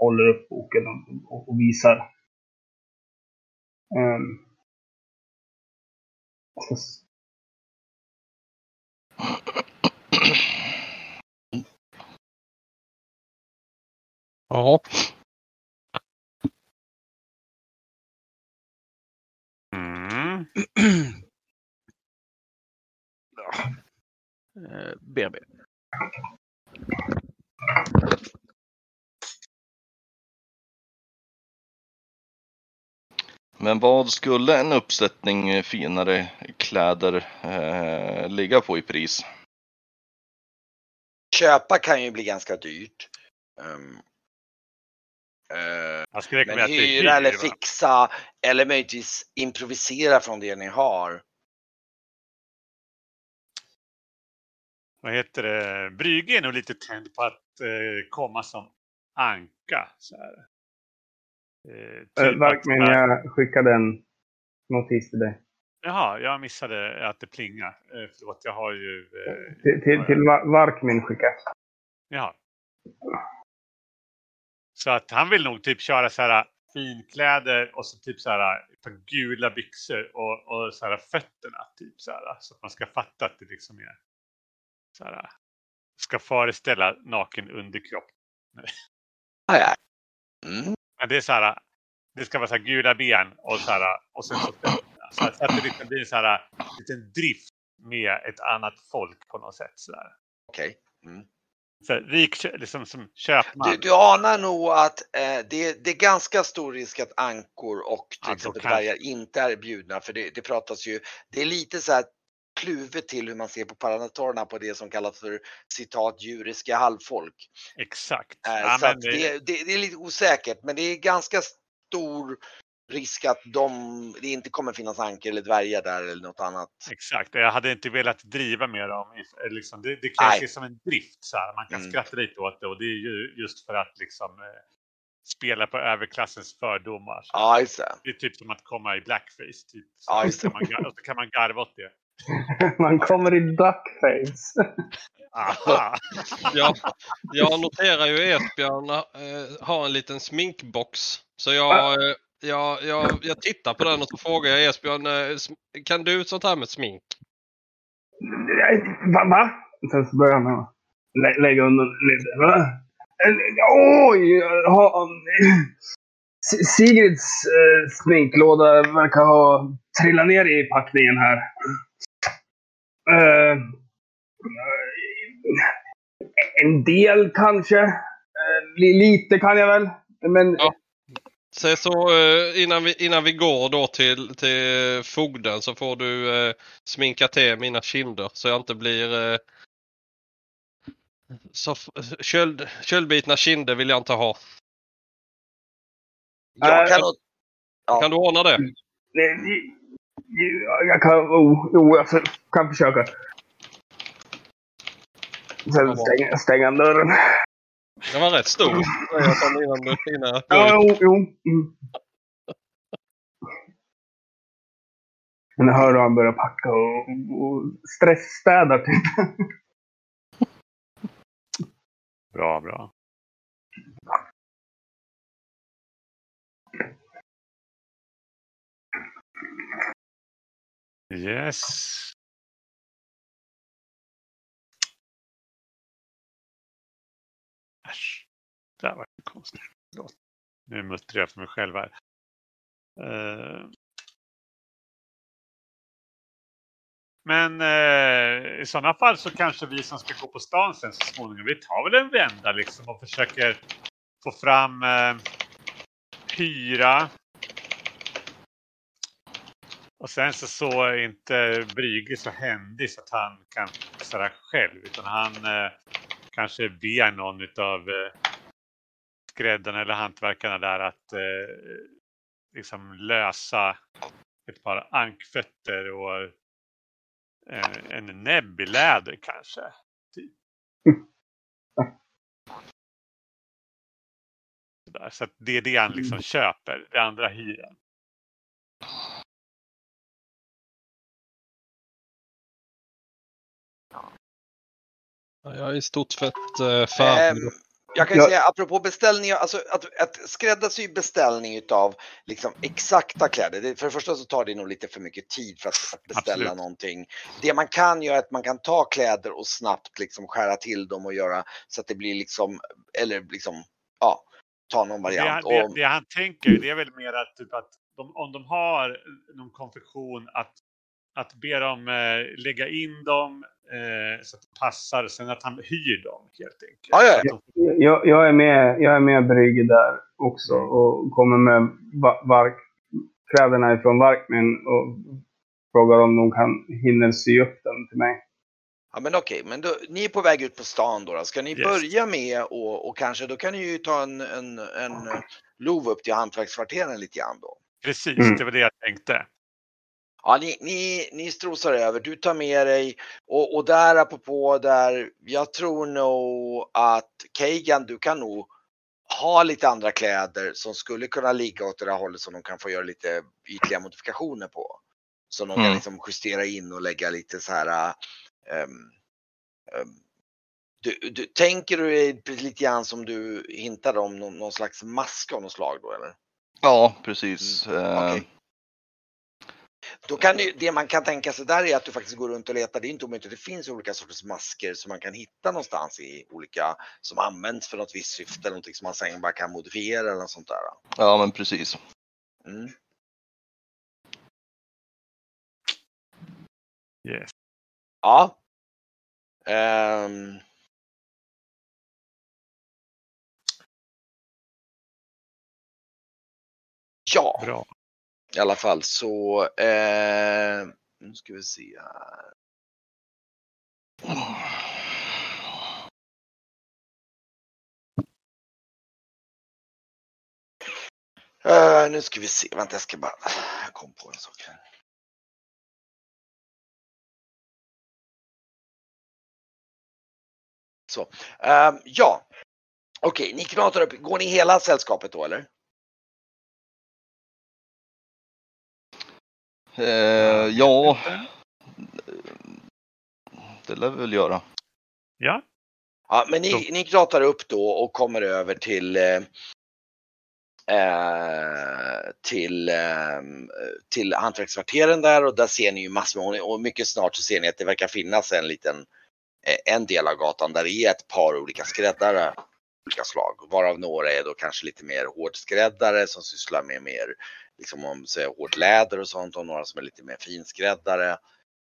håller upp boken och, och, och visar. Um, s- Ja, Mm. Eh, BB. Men vad skulle en uppsättning finare kläder eh, ligga på i pris? köpa kan ju bli ganska dyrt. Jag skulle Men hyra eller fixa eller möjligtvis improvisera från det ni har. Vad heter det? Brygge är nog lite tänd på att eh, komma som anka. Så här. Eh, typ Eh, att- Varkmin, jag skickade en notis till dig. Jaha, jag missade att det plingade. Eh, förlåt, jag har ju... Eh, Till, till, till Va- Varkmin skickade jaha. Så att han vill nog typ köra så här finkläder och så typ så här par gula byxor och, och så här fötterna typ så här. Så att man ska fatta att det liksom är så här. Ska föreställa naken underkropp. Ah, ja. Mm. Men det är så här. Det ska vara så här gula ben och så här och sen så Så att, så att det liksom blir en så här, liten drift med ett annat folk på något sätt. Så där. Okej. Mm. Så här, rik liksom som köpman. Du, du anar nog att eh, det, det är ganska stor risk att ankor och till exempel dvärgar inte är bjudna för det, det pratas ju, det är lite så här kluvet till hur man ser på paranatorerna på det som kallas för citat djuriska halvfolk. Exakt. Eh, Ja, så det- det, det, det är lite osäkert men det är ganska stor risk att de, det inte kommer finnas ankor eller dvärgar där eller något annat. Exakt, jag hade inte velat driva med dem. eh, Liksom, det, det ses som en drift. Så här. Man kan Mm. skratta lite åt det och det är ju just för att liksom, eh, spela på överklassens fördomar. Så Ja, det. Är typ som att komma i blackface. Typ. Så, Ja, just kan man, och så kan man garva åt det. Man kommer i duckface. Aha. Jag, jag noterar ju Esbjörn äh, har en liten sminkbox. Så jag, eh, jag, jag, jag tittar på den och så frågar jag Esbjörn, eh, kan du sånt här med smink? Va? va? Sen så börjar han lä lägga undan lite. Va? Eh, Oj! Ha, Sigrids eh, sminklåda verkar ha trillat ner i packningen här. Eh, en del kanske. Li- lite kan jag väl. Men Ja. Så, så eh, innan, vi, innan vi går då till, till fogden så får du eh, sminka till mina kinder så jag inte blir eh, så köld, köldbitna kinder vill jag inte ha. Jag kan. Kan du ordna det? Nej, Jag kan, oh, jo, jag kan försöka. Sen stänga, stänga dörren. Den var rätt stor. Jag sa innan du- innan jag Ja, jo, jo. Mm. Men jag hör hur han börjar packa och, och stressstäda typ. Bra, bra. Yes. Äsch. Det här var konstigt. Förlåt. Nu muttrar jag för mig själv här. Uh... Men eh, i sådana fall så kanske vi som ska gå på stan sen så småningom, vi tar väl en vända liksom och försöker få fram eh, hyra. Och sen så, så är inte Brygge så händig så att han kan fixa själv. Utan han eh, kanske ber någon utav eh, skräddarna eller hantverkarna där att eh, liksom lösa ett par ankfötter och eh, en näbb i läder kanske. Typ. Så att det är det han liksom köper, det andra hyran. Jag är i stort sett eh, färdig. Ehm, jag kan ju Jag- säga apropå beställningar, alltså att, att skräddarsy beställning utav liksom exakta kläder. Det, för det första så tar det nog lite för mycket tid för att, att beställa Absolut. någonting. Det man kan göra är att man kan ta kläder och snabbt liksom skära till dem och göra så att det blir liksom, eller liksom, ja, ta någon Det, variant. han- det, Och, det han tänker det är väl mer att, typ att de, om de har någon konfektion att, att be dem eh, lägga in dem eh, så att det passar. Sen att han hyr dem helt enkelt. Ja, ja, de- Jag, jag är med, jag är med Brygge där också och kommer med va- vark, kläderna ifrån Varkmin och frågar om de kan hinna sy upp den till mig. ja men okej, men då, ni är på väg ut på stan då. då. Ska ni Yes. börja med och, och kanske då kan ni ju ta en, en, en eh, lov upp till hantverkskvarteren lite grann då. Precis, Mm. det var det jag tänkte. Ja, ni, ni, ni strosar över, du tar med dig och, och där apropå där, jag tror nog att Keigan, du kan nog ha lite andra kläder som skulle kunna ligga åt det där hållet som de kan få göra lite ytliga modifikationer på. Som de kan Mm. liksom justera in och lägga lite så här. ehm, ehm, du, du, tänker du lite grann som du hintade om någon, någon slags mask av något slag då eller? Ja, precis. Mm, okej. Då kan det, det man kan tänka sig där är att du faktiskt går runt och letar. Det är inte omöjligt att det finns olika sorters masker som man kan hitta någonstans i olika som används för något visst syfte eller någonting som man sen bara kan modifiera eller något sånt där. Ja, men precis. Mm. Yes. Ja. Ehm. Ja, Bra i alla fall så. Eh, nu ska vi se här. Uh, nu ska vi se, vänta jag ska bara, jag kom på en sak här. Så, uh, ja. Okej, ni knatar upp, går ni hela sällskapet då eller? Eh, ja, det lär vi väl göra. Ja. Ja, men ni, Så. ni knatar upp då och kommer över till eh, eh, till, eh, till hantverkskvarteren där och där ser ni ju massor med, och mycket snart så ser ni att det verkar finnas en liten, eh, en del av gatan där det är ett par olika skräddare olika slag, varav några är då kanske lite mer hårdskräddare som sysslar med mer, liksom om säger hårt läder och sånt och några som är lite mer finskräddare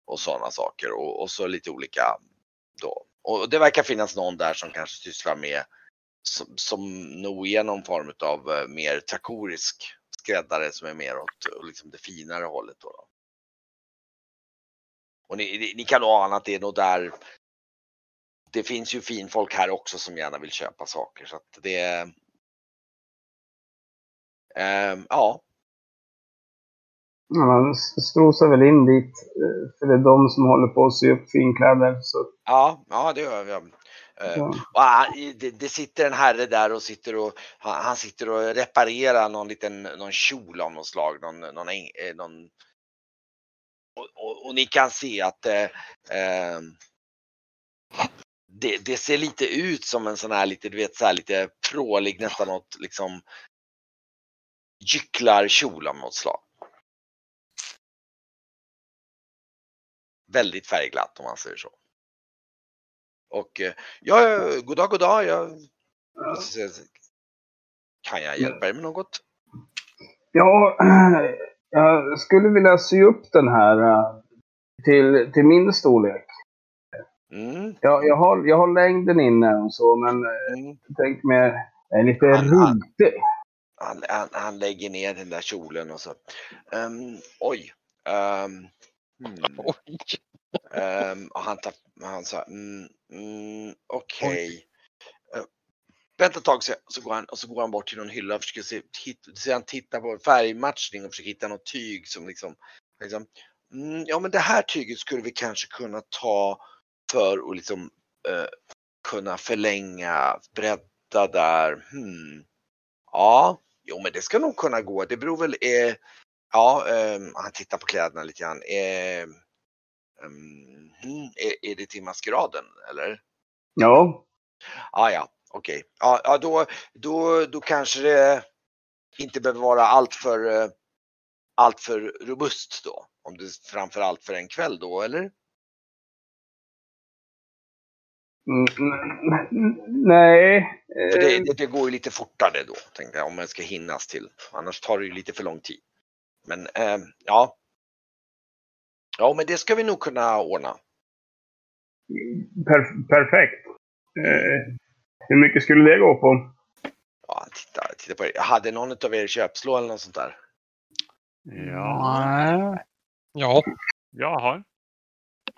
och sådana saker och, och så lite olika då. Och det verkar finnas någon där som kanske sysslar med som, som nog är någon form av eh, mer trakorisk skräddare som är mer åt eh, liksom det finare hållet. Då, då. Och ni, ni- ni kan nog ana att det är nog där. Det finns ju finfolk här också som gärna vill köpa saker så att det. Eh, ja, Ja, man strosar väl in dit. eh, För det är de som håller på att sy upp finkläder. Så, ja, ja, det gör vi. Eh, ja. Och han, det, det sitter en herre där och sitter och han, han sitter och reparerar någon liten någon kjol av något slag. Någon, någon, eh, någon och, och, och ni kan se att eh, eh, det, det ser lite ut som en sån här lite, du vet så här lite prålig nästan något liksom gycklarkjol av något slag. Väldigt färgglatt om man säger så. Och eh, ja, god dag, god dag. Jag, kan jag hjälpa er med något? ja, jag skulle vilja sy upp den här eh, till, till min storlek. Mm, Jag, jag, har, jag har längden inne och så, men eh, mm. tänkte mer, jag är lite Han- han- runtig. Han, han, han lägger ner den där kjolen och så. Ehm, oj. Um, Oj. Ehm, och han tar, han sa, mm, mm, okej. Eh, vänta ett tag så, så, går han, och så går han bort till någon hylla och försöker se, hit, så han tittar på färgmatchning och försöker hitta något tyg som liksom, liksom mm, ja men det här tyget skulle vi kanske kunna ta för att liksom eh, kunna förlänga, bredda där. Hmm. Ja, jo men det ska nog kunna gå. Det beror väl, eh, ja, ehm, han tittar på kläderna lite grann. Eh, ehm, hmm, är, det till maskeraden eller? Ja, Ah, ja, okej. Ja, ja då, då, då kanske det inte behöver vara allt för, eh, allt för robust då. Om det framför allt för en kväll då, eller? Mm, n- nej. För det, eh, det, det går ju lite fortare då, tänkte jag, om man ska hinnas till. Annars tar det ju lite för lång tid. Men eh, ja. Ja, men det ska vi nog kunna ordna. Per, perfekt. Eh, hur mycket skulle det gå på? Ja, titta, titta på det. Hade någon av er köpslå eller något sånt där? Ja, Nej. Ja, jag har.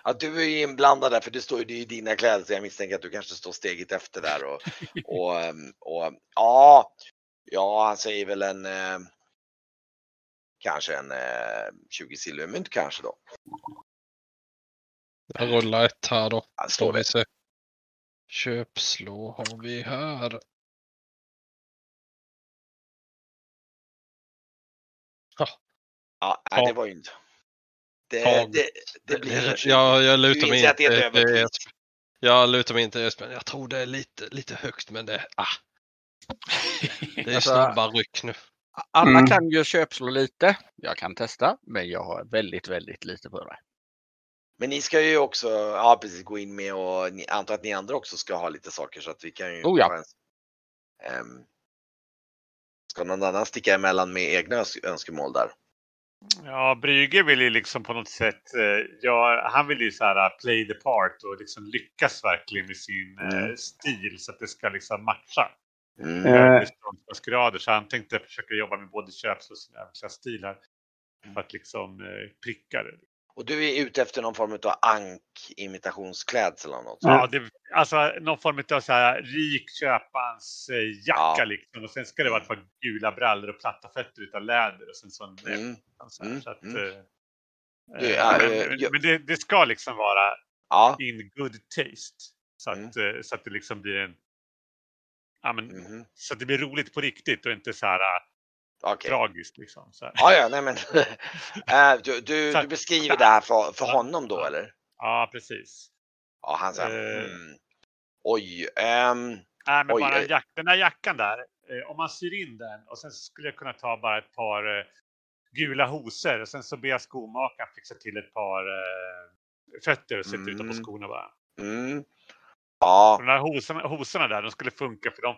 Ja, du är ju inblandad där för det står ju det är ju dina kläder så jag misstänker att du kanske står steget efter där och, och, ehm, och ja, ja, han säger väl en eh, kanske en eh, 20 silvermynt kanske då. jag rullar ett här då. Ja, står vi se. Köpslå har vi här. Ja, nej, det var ju inte. Det, det, det blir en 20. jag, jag lutar mig inte. Jag lutar mig inte Espen. Jag tror det är lite, lite högt men det, ah, det är Alltså, snabba ryck nu. Alla Mm. kan ju köpslå lite. Jag kan testa, men jag har väldigt, väldigt lite på det. Men ni ska ju också, ja precis, gå in med och ni, antar att ni andra också ska ha lite saker så att vi kan ju. Oh ja. Ehm, ska någon annan sticka emellan med egna öns- önskemål där? Ja, Brygge vill ju liksom på något sätt, eh, ja, han vill ju så här uh, play the part och liksom lyckas verkligen med sin eh, Mm. stil så att det ska liksom matcha. Mm. Eh. grader så han tänkte försöka jobba med både köps och sin äventyrsstil här. För att liksom eh, pricka det. Och du är ute efter någon form av ank-imitationsklädsel eller något? Ja, det, alltså någon form av så här rik köpans eh, jacka Ja. liksom. Och sen ska det vara ett par gula brallor och platta fötter utav läder och sen så en näbb. Mm. Så, här, Mm, så att, mm. eh, Du, ja, men jag- men det, det ska liksom vara Ja. in good taste. Så att, Mm. eh, så att det liksom blir en... Ja, men, Mhm. Så att det blir roligt på riktigt och inte så här eh, Okej. tragiskt liksom. Så här. Ja, ja, nej men. Eh, du, du, du beskriver det här för, för honom då eller? Ja, precis. Ja, han säger. Eh. Mm. Oj. ehm, Nej, men Oj, bara eh. jack, den där jackan där. Eh, om man syr in den och sen skulle jag kunna ta bara ett par gula hosor och sen så ber jag skomakaren fixa till ett par eh, fötter och sätta Mm. utanpå skorna bara. mm. Ja, de där hosorna, hosorna där, de skulle funka för de,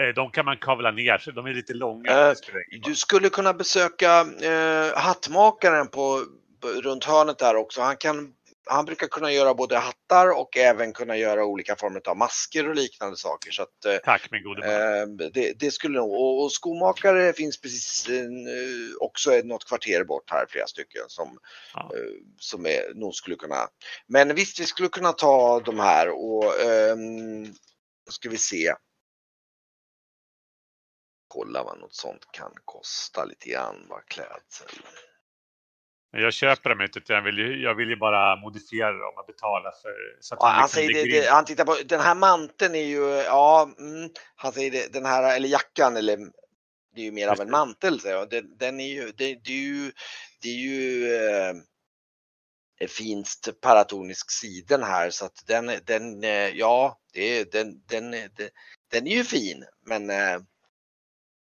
eh, de kan man kavla ner så de är lite långa. Eh, du skulle kunna besöka eh, hattmakaren på, på, runt hörnet där också. Han, kan, han brukar kunna göra både hattar och även kunna göra olika former av masker och liknande saker. Så att, eh, Tack min gode man. Eh, det, det skulle nog, och, och skomakare finns precis eh, också något kvarter bort här, flera stycken som, Ja. som är, nog skulle kunna. Men visst, vi skulle kunna ta de här och då ska vi se. Kolla vad något sånt kan kosta lite grann, vad klädsel. Jag köper dem inte jag vill, ju, jag vill ju bara modifiera dem och betala för så att Ja, han liksom säger det, det, han tittar på, den här manteln är ju, ja, mm, han säger det, den här, eller jackan eller det är ju mer av en mantel säger jag. Den, den är ju, det, det är ju, det är ju eh, fint paratonisk siden här så att den, den, eh, ja, det, den, den, den, den är ju fin men eh,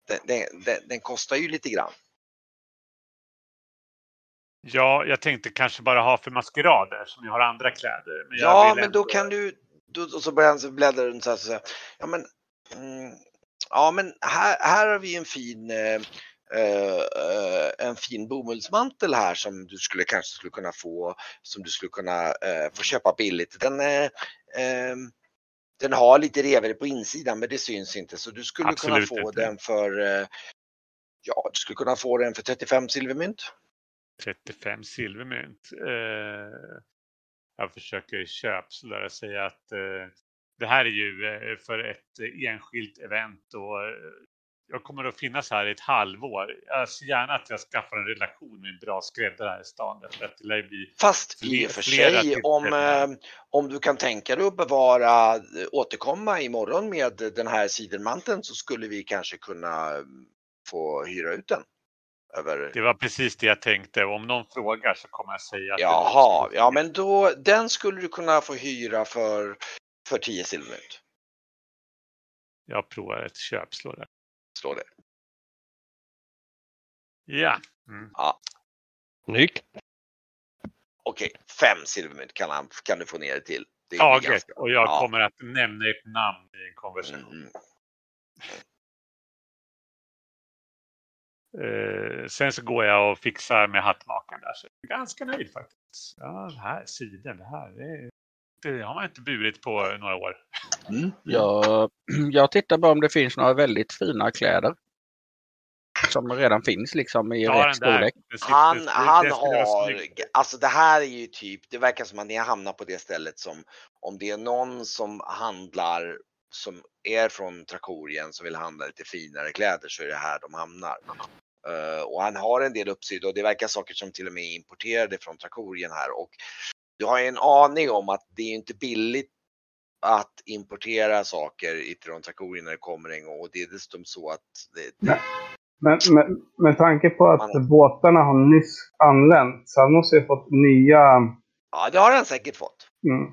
den, den, den, den kostar ju lite grann. Ja, jag tänkte kanske bara ha för maskerader som jag har andra kläder. Men Ja, men då ändå- kan du, då, och så börjar han så bläddra runt så här, så här. Ja, men, mm, ja, men här, här har vi en fin, eh, eh, en fin bomullsmantel här som du skulle kanske skulle kunna få, som du skulle kunna eh, få köpa billigt. Den, eh, ehm, den har lite revor på insidan, men det syns inte, så du skulle Absolut kunna få inte. den för, eh, ja, du skulle kunna få den för 35 silvermynt. 35 silvermynt. Eh, jag försöker köpslöra säga att eh, det här är ju eh, för ett enskilt event och eh, jag kommer att finnas här i ett halvår. Jag ser gärna att jag skaffar en relation med en bra skräddare här i stan. Att det bli Fast i Fler- och för sig om, eh, om du kan tänka dig att bevara, återkomma imorgon med den här sidenmanteln så skulle vi kanske kunna få hyra ut den. Över... Det var precis det jag tänkte. Om någon frågar så kommer jag säga att Jaha, ja men då, den skulle du kunna få hyra för, för 10 silvermynt. Jag provar ett köpslå där. Slå det. Ja. Mm. Snyggt. Okej, 5 silvermynt kan, han, kan du få ner det till. Det är Taget. ganska- Och jag ja. kommer att nämna ett namn i en konversation. Mhm. Eh, sen så går jag och fixar med hattmakaren där. Så jag är ganska nöjd faktiskt. Ja, det här sidan, det här. Det, det har man inte burit på några år. Mm. Jag, jag tittar bara om det finns några väldigt fina kläder. Som redan finns liksom i Ta rätt storlek. Han, han har, alltså det här är ju typ, det verkar som att ni hamnar på det stället som om det är någon som handlar som är från Trakorien som vill handla lite finare kläder så är det här de hamnar. Eh, och han har en del uppsida och det verkar saker som till och med är importerade från Trakorien här och du har en aning om att det är inte billigt att importera saker från Trakorien när det kommer en gång och det är dessutom så att det, Nej. Men med, med tanke på att Man- båtarna har nyss anlänt så han måste ju fått nya... ja det har han säkert fått. Mm.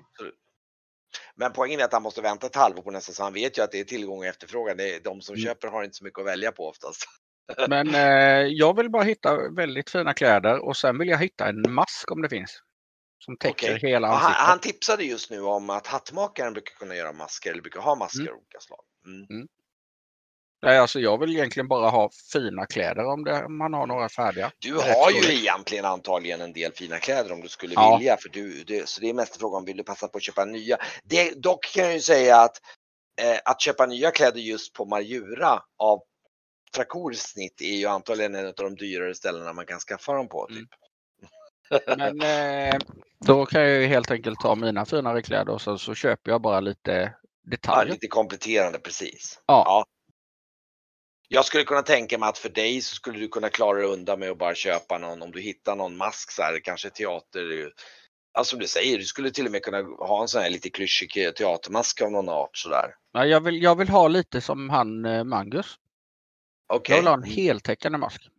Men poängen är att han måste vänta ett halvår på nästa så han vet ju att det är tillgång och efterfrågan. Det är, de som Mm. köper har inte så mycket att välja på oftast. Men eh, jag vill bara hitta väldigt fina kläder och sen vill jag hitta en mask om det finns. Som täcker Okej. hela Och han, ansiktet. han tipsade just nu om att hattmakaren brukar kunna göra masker eller brukar ha masker Mm. av olika slag. Mm. Nej, alltså jag vill egentligen bara ha fina kläder om, det, om man har några färdiga. Du har ju egentligen antagligen en del fina kläder om du skulle Ja. vilja. För du, det, så det är mest frågan om vill du passa på att köpa nya. Det, dock kan jag ju säga att eh, att köpa nya kläder just på Marjura av Trakors snitt är ju antagligen en av de dyrare ställena man kan skaffa dem på. Typ. Men eh, då kan jag ju helt enkelt ta mina finare kläder och så, så köper jag bara lite Ja, detaljer. lite kompletterande precis. Ja. Jag skulle kunna tänka mig att för dig så skulle du kunna klara dig undan med att bara köpa någon, om du hittar någon mask så här, kanske teater. Alltså som du säger, du skulle till och med kunna ha en sån här lite klyschig teatermask av någon art sådär. Ja, jag, vill, jag vill ha lite som han eh, Mangus. Okej, Jag vill ha en heltäckande mask.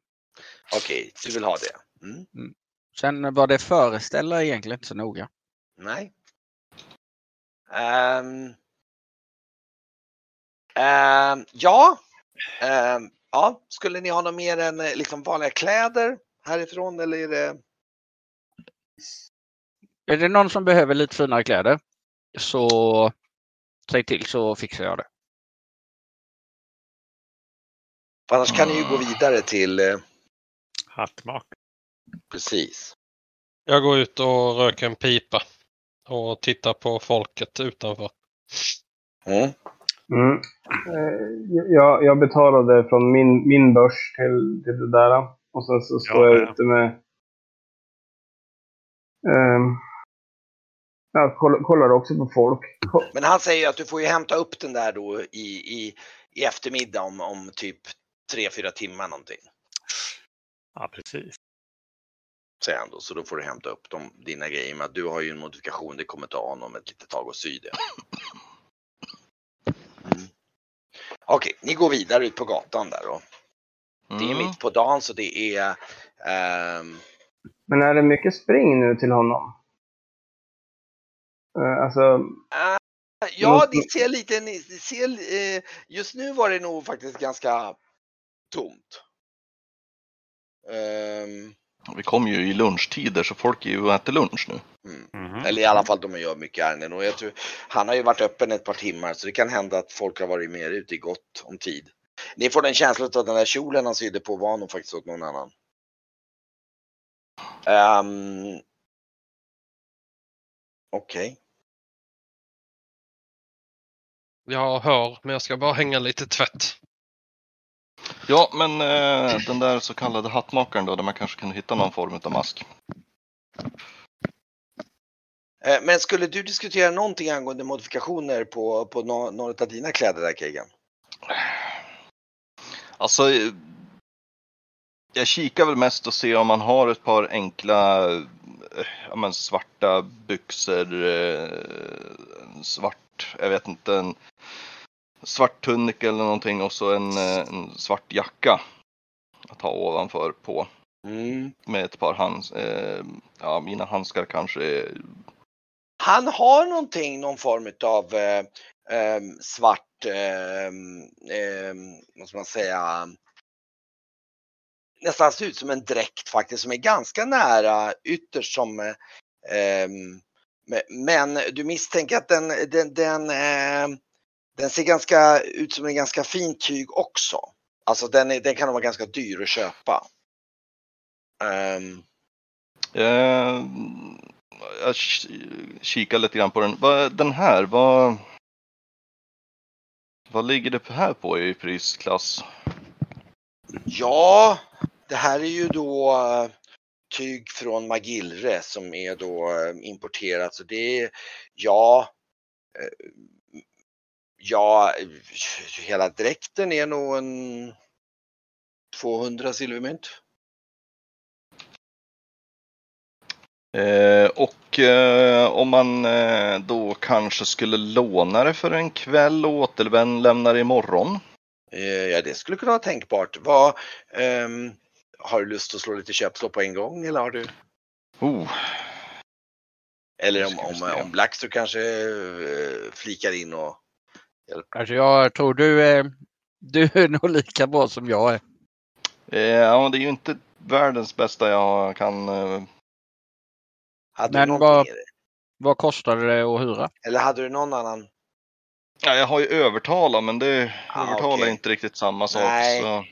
okej, du vill ha det. Mm. Sen vad det föreställer är egentligen inte så noga. Nej. Ehm. Ehm, ja. Ehm, ja, skulle ni ha något mer än eh, liksom vanliga kläder härifrån eller är det? Är det någon som behöver lite finare kläder så säg till så fixar jag det. För annars kan ni ju gå vidare till eh, Hattmak. precis. Jag går ut och röker en pipa och tittar på folket utanför. Mm. Mm. Eh, Jag, jag betalade från min, min börs till, till det där. Och sen så står Ja, jag ja. ute med... Ehm, jag kollar, kollar också på folk. Men han säger att du får ju hämta upp den där då i, i, i eftermiddag om, om typ tre fyra timmar någonting. Ja, precis. Säger han då, så då får du hämta upp de, dina grejer. Men att du har ju en modifikation, det kommer ta honom ett litet tag att sy det. Mm. Okej, ni går vidare ut på gatan där då. Det är Mm. mitt på dagen så det är ehm, Men är det mycket spring nu till honom? Eh, Alltså, äh, Ja, det ser lite, det ser, eh, just nu var det nog faktiskt ganska tomt. Ehm, Vi kommer ju i lunchtider så folk är ju och äter lunch nu. mm. Mhm. Eller i alla fall de gör mycket ärenden och jag tror, han har ju varit öppen ett par timmar så det kan hända att folk har varit mer ute i gott om tid. Ni får den känslan att den där kjolen han sydde på var nog faktiskt åt någon annan. Um, Okej. Jag hör, men jag ska bara hänga lite tvätt. Ja, men eh, den där så kallade hattmakaren då, där man kanske kunde hitta någon form av mask. Eh, Men skulle du diskutera någonting angående modifikationer på, på nå- några av dina kläder där Kegan? Alltså, eh, jag kikar väl mest och ser om man har ett par enkla eh, ja, men svarta byxor, eh, svart, jag vet inte, en svart tunnik eller någonting och så en, eh, en svart jacka att ha ovanför på. Mm. med ett par hands, eh, ja mina handskar kanske. Han har någonting, någon form av eh, ehm, svart, eh, eh, vad ska man säga, nästan ser ut som en dräkt faktiskt som är ganska nära ytterst som eh, me- men du misstänker att den, den, den, eh, den ser ganska ut som en ganska fin tyg också. Alltså den, är, den kan vara ganska dyr att köpa. Ehm, Eh, jag ki- kikar lite grann på den. Den här, vad, vad ligger det här på i prisklass? Ja, det här är ju då eh, tyg från Magillre som är då eh, importerat. Så det är, ja, ja, hela dräkten är nog en 200 silvermynt. Eh, och eh, om man eh, då kanske skulle låna det för en kväll och återlämna imorgon. Eh, Ja, det skulle kunna vara tänkbart. Vad, ehm, har du lust att slå lite köpslå på en gång eller har du? Oh, Eller om, om, om Blackster kanske eh, flikar in och Alltså jag tror du är, du är nog lika bra som jag är. eh, ja, det är ju inte världens bästa jag kan. Eh, hade Men vad-? Vad kostade det att hyra? Eller hade du någon annan Ja, jag har ju övertala men det Ah, övertala är inte riktigt samma sak. Nej. Så.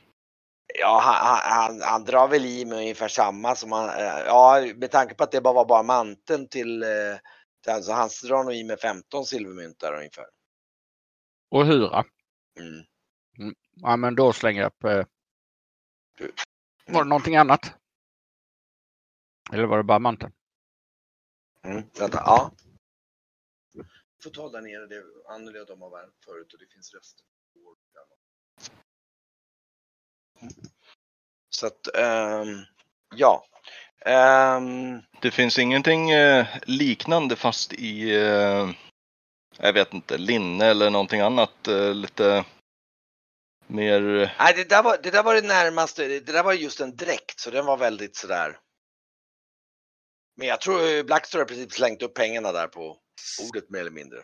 Ja, han, han, han, drar väl i med ungefär samma som han, eh, ja med tanke på att det bara var bara manteln till, eh, till han, så han drar nog i med 15 silvermynt där ungefär. Och hyra. Mm. Ja men då slänger jag upp. Eh, Du- var det någonting annat? Eller var det bara manteln? Mm. Vänta, ja. Får ta där nere, det Anneli och de har värmt förut och det finns rester. Så att, ehm, ja. Ehm, Det finns ingenting eh, liknande fast i, eh, jag vet inte, linne eller någonting annat eh, lite mer. nej, det där, var, det där var det närmaste, det där var just en dräkt så den var väldigt sådär. Men jag tror eh, Blackstore har i princip slängt upp pengarna där på bordet mer eller mindre.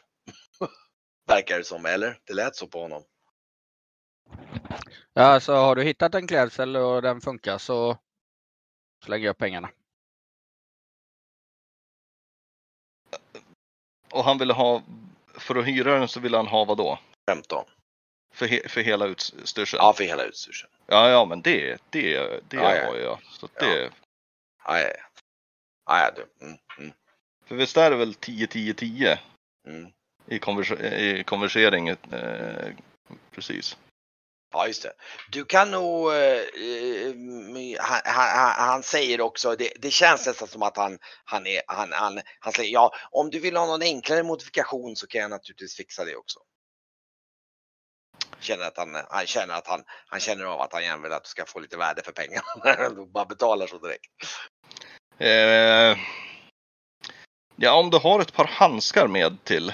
Verkar det som, eller? Det lät så på honom. Ja, så har du hittat en klädsel och den funkar så slänger jag pengarna. Och han ville ha, för att hyra den så ville han ha vad då? 15. För, he, för hela utstyrseln? Ja, för hela utstyrseln. ja, ja, men det, det, det Ja, ja. har jag. Så det, Ja, ja, ja. Ja. Mm, mm, För visst är det väl 10-10-10 mm. i, konvers, i konversering? Eh, precis. Ja, just det. Du kan nog, eh, eh, eh han, han, han säger också, det, det känns nästan som att han, han, är, han, han, han säger ja, om du vill ha någon enklare modifikation så kan jag naturligtvis fixa det också. Känner att han, han känner att han, han känner av att han gärna vill att du ska få lite värde för pengarna. Du bara betalar så direkt. Eh, ja, om du har ett par handskar med till.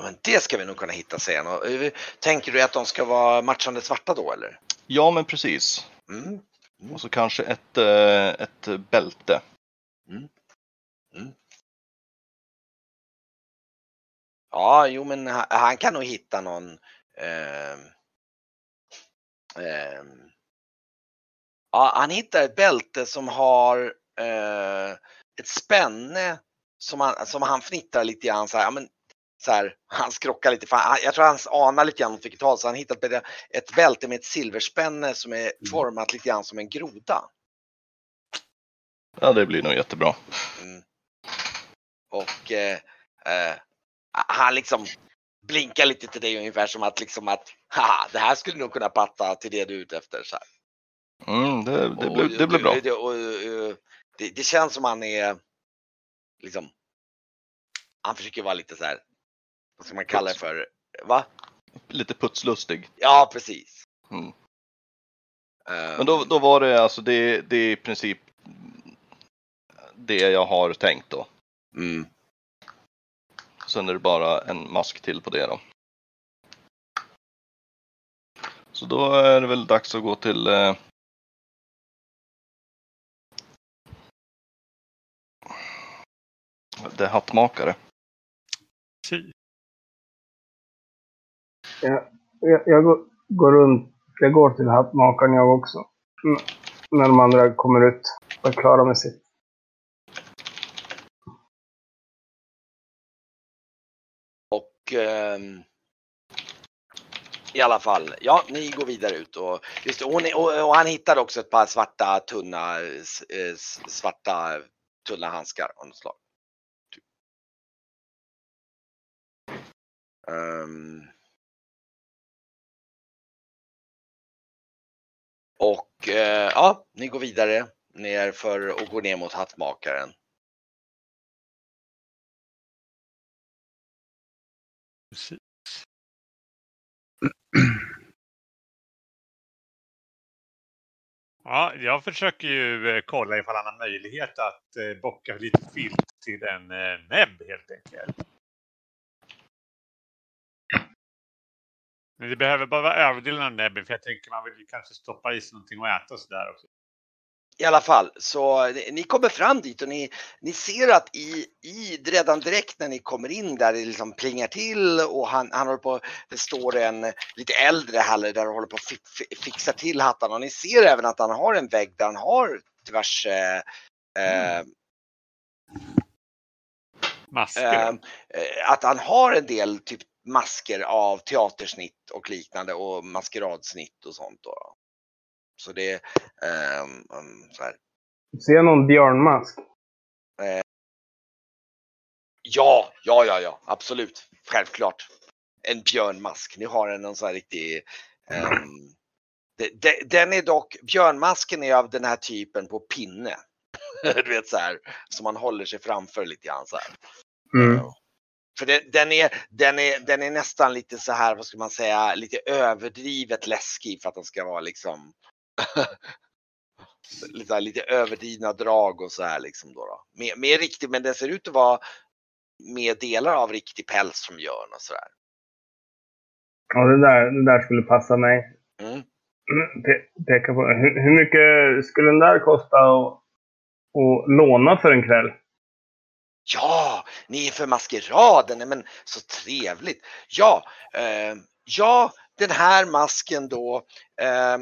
Ja, men det ska vi nog kunna hitta sen. Och, eh, Tänker du att de ska vara matchande svarta då eller? Ja, men precis. Mm. Och så kanske ett, eh, ett bälte. Ja, jo men han, han kan nog hitta någon ehm, ehm, Ja, han hittar ett bälte som har eh, ett spänne som han, som han fnittrar lite grann så här, ja, men, så här, han skrockar lite, för han, jag tror han anar lite grann vilket håll, så han hittat ett, bälte med ett silverspänne som är format lite grann som en groda. Ja, det blir nog jättebra. Mm. Och eh, eh, han liksom blinkar lite till dig ungefär som att liksom att haha, det här skulle nog kunna passa till det du är ute efter. Så. Mm, det, det, Och- blir, det blir bra. Det, och, eh, det, det känns som han är liksom. Han försöker vara lite så här. Vad ska man kalla det för? Va? Lite putslustig. Ja, precis. Mm. Eh, Men då, då var det alltså, det, det är i princip det jag har tänkt då. mm. Sen är det bara en mask till på det då. Så då är det väl dags att gå till eh, Det är hattmakare. Ty. Jag, jag går, går runt. Jag går till hattmakaren jag också. När de andra kommer ut och är klara med sitt. Och ehm, i alla fall, ja, ni går vidare ut och, just och, och, och han hittar också ett par svarta tunna, s- eh, s- svarta tunna handskar av något slag. Typ. Ehm. Och eh, ja, ni går vidare ner för och går ner mot hattmakaren. Precis. Ja, jag försöker ju eh, kolla ifall han har möjlighet att eh, bocka lite filt till en eh, näbb helt enkelt. Men det behöver bara vara överdelen av näbben för jag tänker man vill ju kanske stoppa i sig någonting att äta och sådär också. I alla fall, så ni- kommer fram dit och ni, ni ser att i, i redan direkt när ni kommer in där det liksom plingar till och han, han håller på, det står en lite äldre herre där och håller på att fi, fi, fixar till hattarna och ni ser även att han har en vägg där han har diverse eh, Masker? Ehm, eh, att han har en del typ masker av teatersnitt och liknande och maskeradsnitt och sånt. Då. Så det är ehm, um, så här. Ser jag någon björnmask? Ja, ja, ja, ja, absolut. Självklart. En björnmask. Ni har en, en sån här riktig ehm, de- de- den är dock, björnmasken är av den här typen på pinne. du vet så här, som man håller sig framför lite grann så här. Mm. För det, den, är, den, är, den är nästan lite så här, vad ska man säga, lite överdrivet läskig för att den ska vara liksom lite, lite överdrivna drag och så här liksom då. då. Mer, mer riktigt, men den ser ut att vara med delar av riktig päls som björn och sådär. Ja, det där, det där skulle passa mig. Mm. Pe peka på. Hur, hur mycket skulle den där kosta att låna för en kväll? Ja, ni är för maskeraden, men så trevligt. Ja, eh, ja, den här masken då. ehm,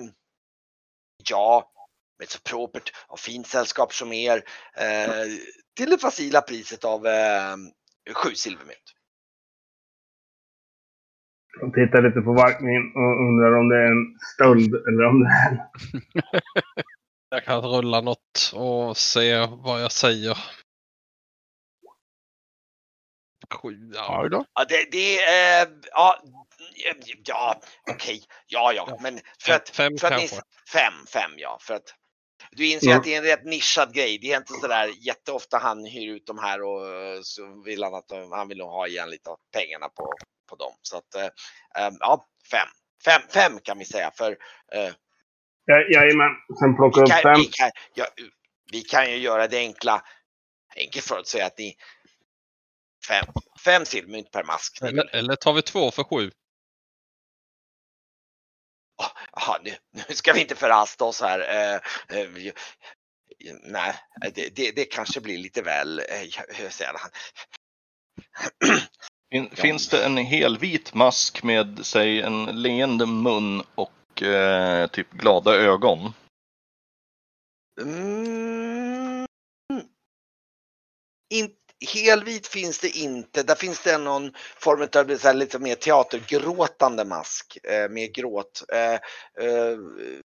ja, med så propert och fint sällskap som er. Eh, till det facila priset av eh, sju silvermynt. Jag tittar lite på Varkmin och undrar om det är en stöld eller om det är. Jag kan rulla något och se vad jag säger. Sju, ja. Då. Ja, det, det är, ja, ja, okej, ja, ja, Ja. men för att, Fem för att ni, fem, fem, ja, för att du inser Ja. att det är en rätt nischad grej. Det är inte sådär jätteofta han hyr ut de här och eh, så vill han att de, han vill nog ha igen lite av pengarna på, på dem. Så att, eh, eh, ja, fem. Fem, fem kan vi säga för eh, Ja, jajamän. Sen plocka vi, upp kan, fem. vi, kan, ja, vi kan ju göra det enkla, enkelt för att säga att ni fem, fem silvermynt per mask. Eller, eller tar vi två för sju? Jaha, nu, nu ska vi inte förhasta oss här. Eh, eh, vi- nej, det, det, det kanske blir lite väl, eh, hur säger han? Fin, Ja. Finns det en helvit mask med, säg, en leende mun och eh, typ glada ögon? Mm, in, helvit finns det inte. Där finns det någon form av så här, lite mer teatergråtande mask eh, med gråt. Eh, eh,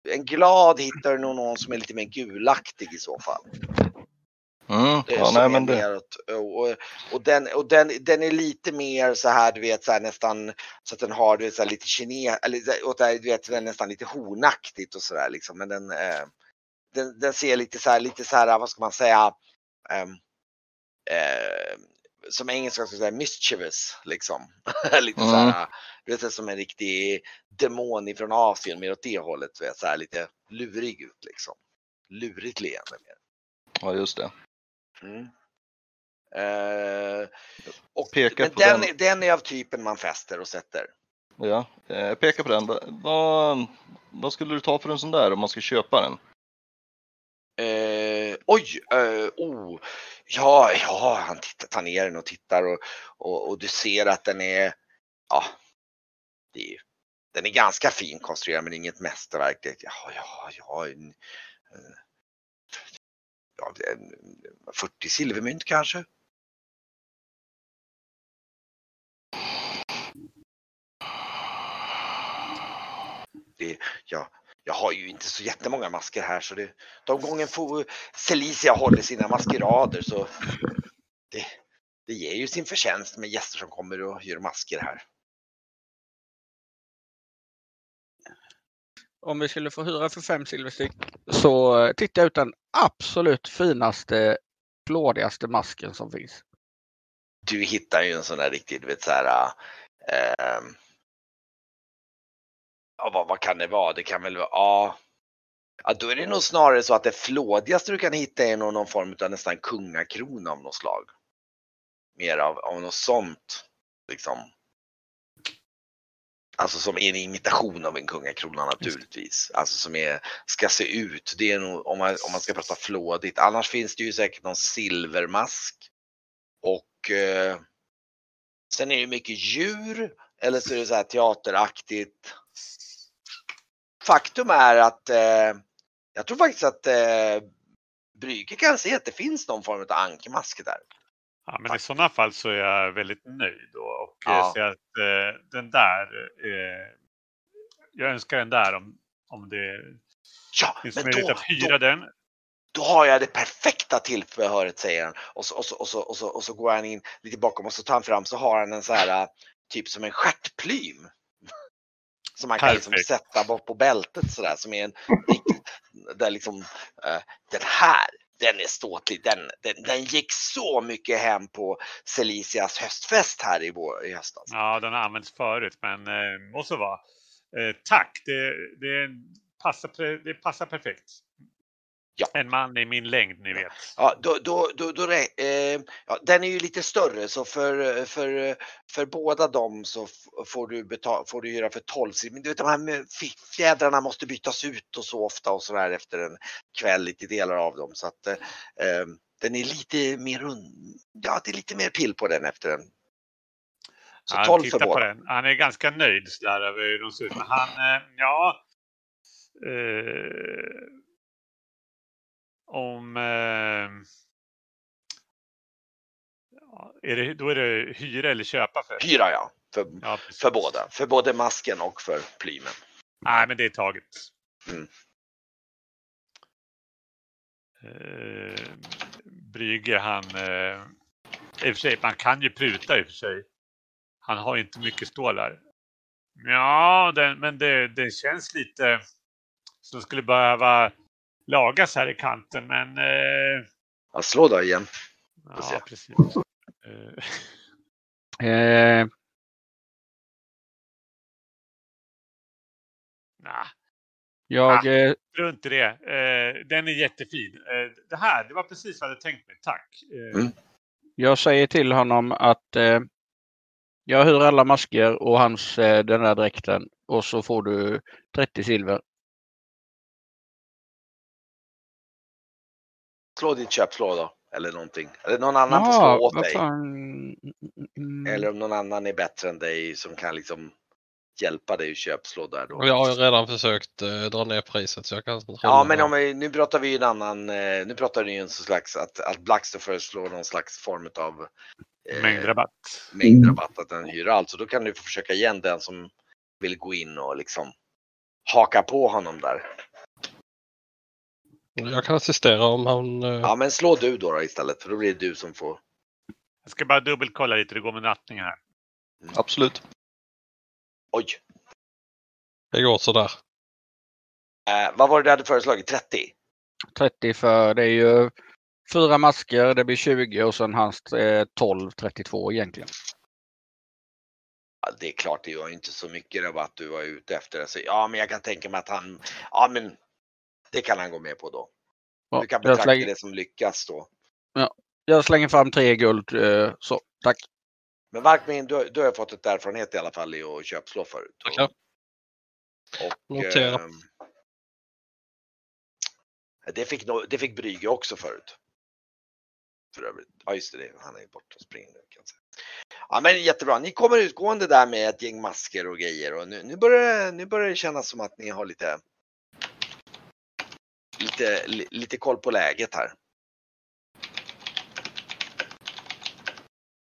en glad hittar du nog någon som är lite mer gulaktig i så fall. Mm, Eh, ja, nej, men det, och, och, den, och den, den är lite mer så här, du vet, så här, nästan så att den har du vet, så här, lite kine, eller så det här, du vet, den är nästan lite hornaktigt och sådär liksom. Men den, eh, den, den ser lite så här, lite så här, vad ska man säga, ehm, eh, som engelska skulle säga mischievous liksom. lite så här, du vet, som en riktig demon ifrån Asien, mer åt det hållet, du vet, så här lite lurig ut liksom. Lurigt leende mer. ja, just det. Mm. Eh, och, Pekar men på den, den. den är av typen man fäster och sätter. Ja, eh, jag pekar på den. Va- Vad, vad skulle du ta för en sån där om man ska köpa den? Eh, oj, eh, oh, ja, ja, han tittar, tar ner den och tittar och, och, och du ser att den är, ja, det är, den är ganska fin konstruerad men inget mästerverk. Det, ja, ja, ja, en, eh, ja, en, 40 silvermynt kanske. det, ja, jag har ju inte så jättemånga masker här så det, de gången får Celicia håller sina maskerader så det, det ger ju sin förtjänst med gäster som kommer och gör masker här. Om vi skulle få hyra för fem silverstyck så eh, titta ut den absolut finaste, flådigaste masken som finns. Du hittar ju en sån där riktigt, du vet så här. Eh, ja, vad, vad kan det vara? Det kan väl vara, ja. Ja, då är det nog snarare så att det flådigaste du kan hitta är någon form av nästan kungakrona av något slag. Mer av, av något sånt. Liksom. Alltså som är en imitation av en kungakrona naturligtvis. Alltså som är, ska se ut. Det är nog, om man, om man ska prata flådigt. Annars finns det ju säkert någon silvermask. Och eh, sen är det mycket djur. Eller så är det så här teateraktigt. Faktum är att eh, jag tror faktiskt att eh, Brygge kan se att det finns någon form av ankmask där. Ja, men i sådana fall så är jag väldigt nöjd då och Ja. ja. ser att eh, den där, eh, jag önskar den där om, om det Ja, finns men möjlighet då, att hyra då, den. då har jag det perfekta tillbehöret säger han. Och så, och, så, och, så, och, så, och så går han in lite bakom och så tar han fram så har han en så här typ som en stjärtplym. Som man kan liksom sätta bort på bältet sådär som är en där liksom eh, den här den är ståtlig. Den, den, den gick så mycket hem på Celicias höstfest här i, vår, i höstas. Ja, den har använts förut, men eh, må så vara. Eh, tack, det, det, passar, det passar perfekt. Ja. En man i min längd, ni vet. Ja, då, då, då, då, eh, ja, den är ju lite större så för, för, för båda dem så får du, betala, får du göra för 12 Men du vet de här fjädrarna måste bytas ut och så ofta och så där efter en kväll, lite delar av dem. Så att eh, eh, den är lite mer, un- ja det är lite mer pill på den efter en. Så Han 12 för tittar på den. Han är ganska nöjd sådär över hur de ser ut. Men han, eh, ja. Eh, om... Eh, ja, är det, då är det hyra eller köpa för? Hyra ja, för, Ja, precis. för båda. För både masken och för plymen. Nej, men det är taget. Mm. Eh, Brygger han... Eh, I och för sig, man kan ju pruta i och för sig. Han har inte mycket stålar. Ja, den, men det, det känns lite som skulle behöva lagas här i kanten, men... Eh, Ja, slå då igen. Ja, precis. Eh, nah, jag, eh, strunt i det. Eh, den är jättefin. Eh, det här, det var precis vad jag hade tänkt mig. Tack. Eh, Mm. jag säger till honom att eh, jag hyr alla masker och hans eh, den där dräkten och så får du 30 silver. Slå ditt köpslå då. Eller någonting. Eller någon annan får slå åt dig. Mm, mm, mm. Eller om någon annan är bättre än dig som kan liksom hjälpa dig att köpslå där då. Jag har ju redan försökt eh, dra ner priset så jag kan Ja men om vi, nu pratar vi ju en annan, eh, nu pratar vi ju en slags att, att Blackstone föreslår någon slags form av eh, Mängdrabatt. mängdrabatt att den hyr alltså. Då kan du försöka igen den som vill gå in och liksom haka på honom där. Jag kan assistera om han... eh, Ja men slå du då, då istället för då blir det du som får. Jag ska bara dubbelkolla lite hur det går med nattningen här. Absolut. Oj, Det går sådär. eh, vad var det du hade föreslagit? 30? 30 för det är ju fyra masker, det blir 20 och sen hans eh, 12, 32 egentligen. Ja, det är klart, det var ju inte så mycket rabatt du var ute efter. Så, ja, men jag kan tänka mig att han, ja men det kan han gå med på då. Ja, Du kan betrakta slänger, det som lyckas då. jag slänger fram tre guld. Eh, så, tack. Men Varkmin, du, du har fått ett erfarenhet i alla fall i att köpslå förut. Och, Notera. ehm, det, fick, no- det fick Brygge också förut. För övrigt. Ja just det, det, han är borta och springer nu kan jag säga. Ja men jättebra, ni kommer utgående där med ett gäng masker och grejer och nu, nu, börjar, det- nu börjar det kännas som att ni har lite lite, li, lite koll på läget här.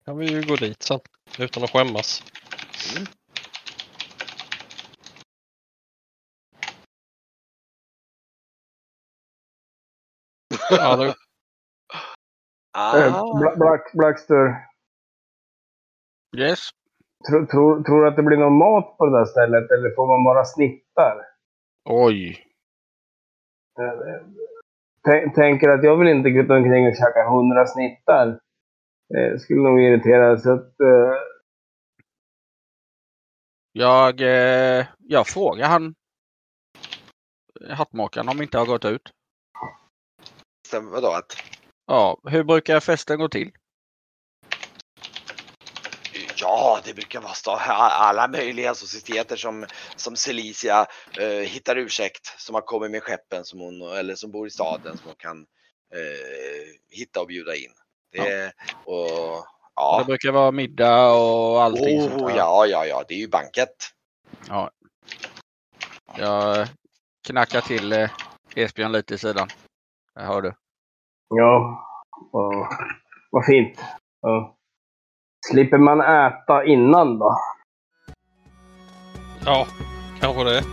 kan vi ju gå dit sen utan att skämmas. Mm. Ja, Eh, Ah, Bla- Black, Blackster, Yes. tror, tror, tror du att det blir någon mat på det där stället eller får man bara snittar? Oj. Tän- Tänker att jag vill inte gå omkring och käka hundra snittar. Eh, skulle nog irritera så att... Eh, Jag, eh, jag frågar han hattmakaren om inte har gått ut. sen vadå att Ja, hur brukar festen gå till? Ja, det brukar vara alla möjliga societeter som, som Celicia eh, hittar ursäkt som har kommit med skeppen som hon, eller som bor i staden som hon kan eh, hitta och bjuda in. Det, och, Det ja. brukar vara middag och allting sånt Oh, där. ja, ja, ja, det är ju banket. Jag knackar till eh, Esbjörn lite i sidan. Jag hör du. ja, vad, vad fint. Ja. Slipper man äta innan då? Ja, kanske det.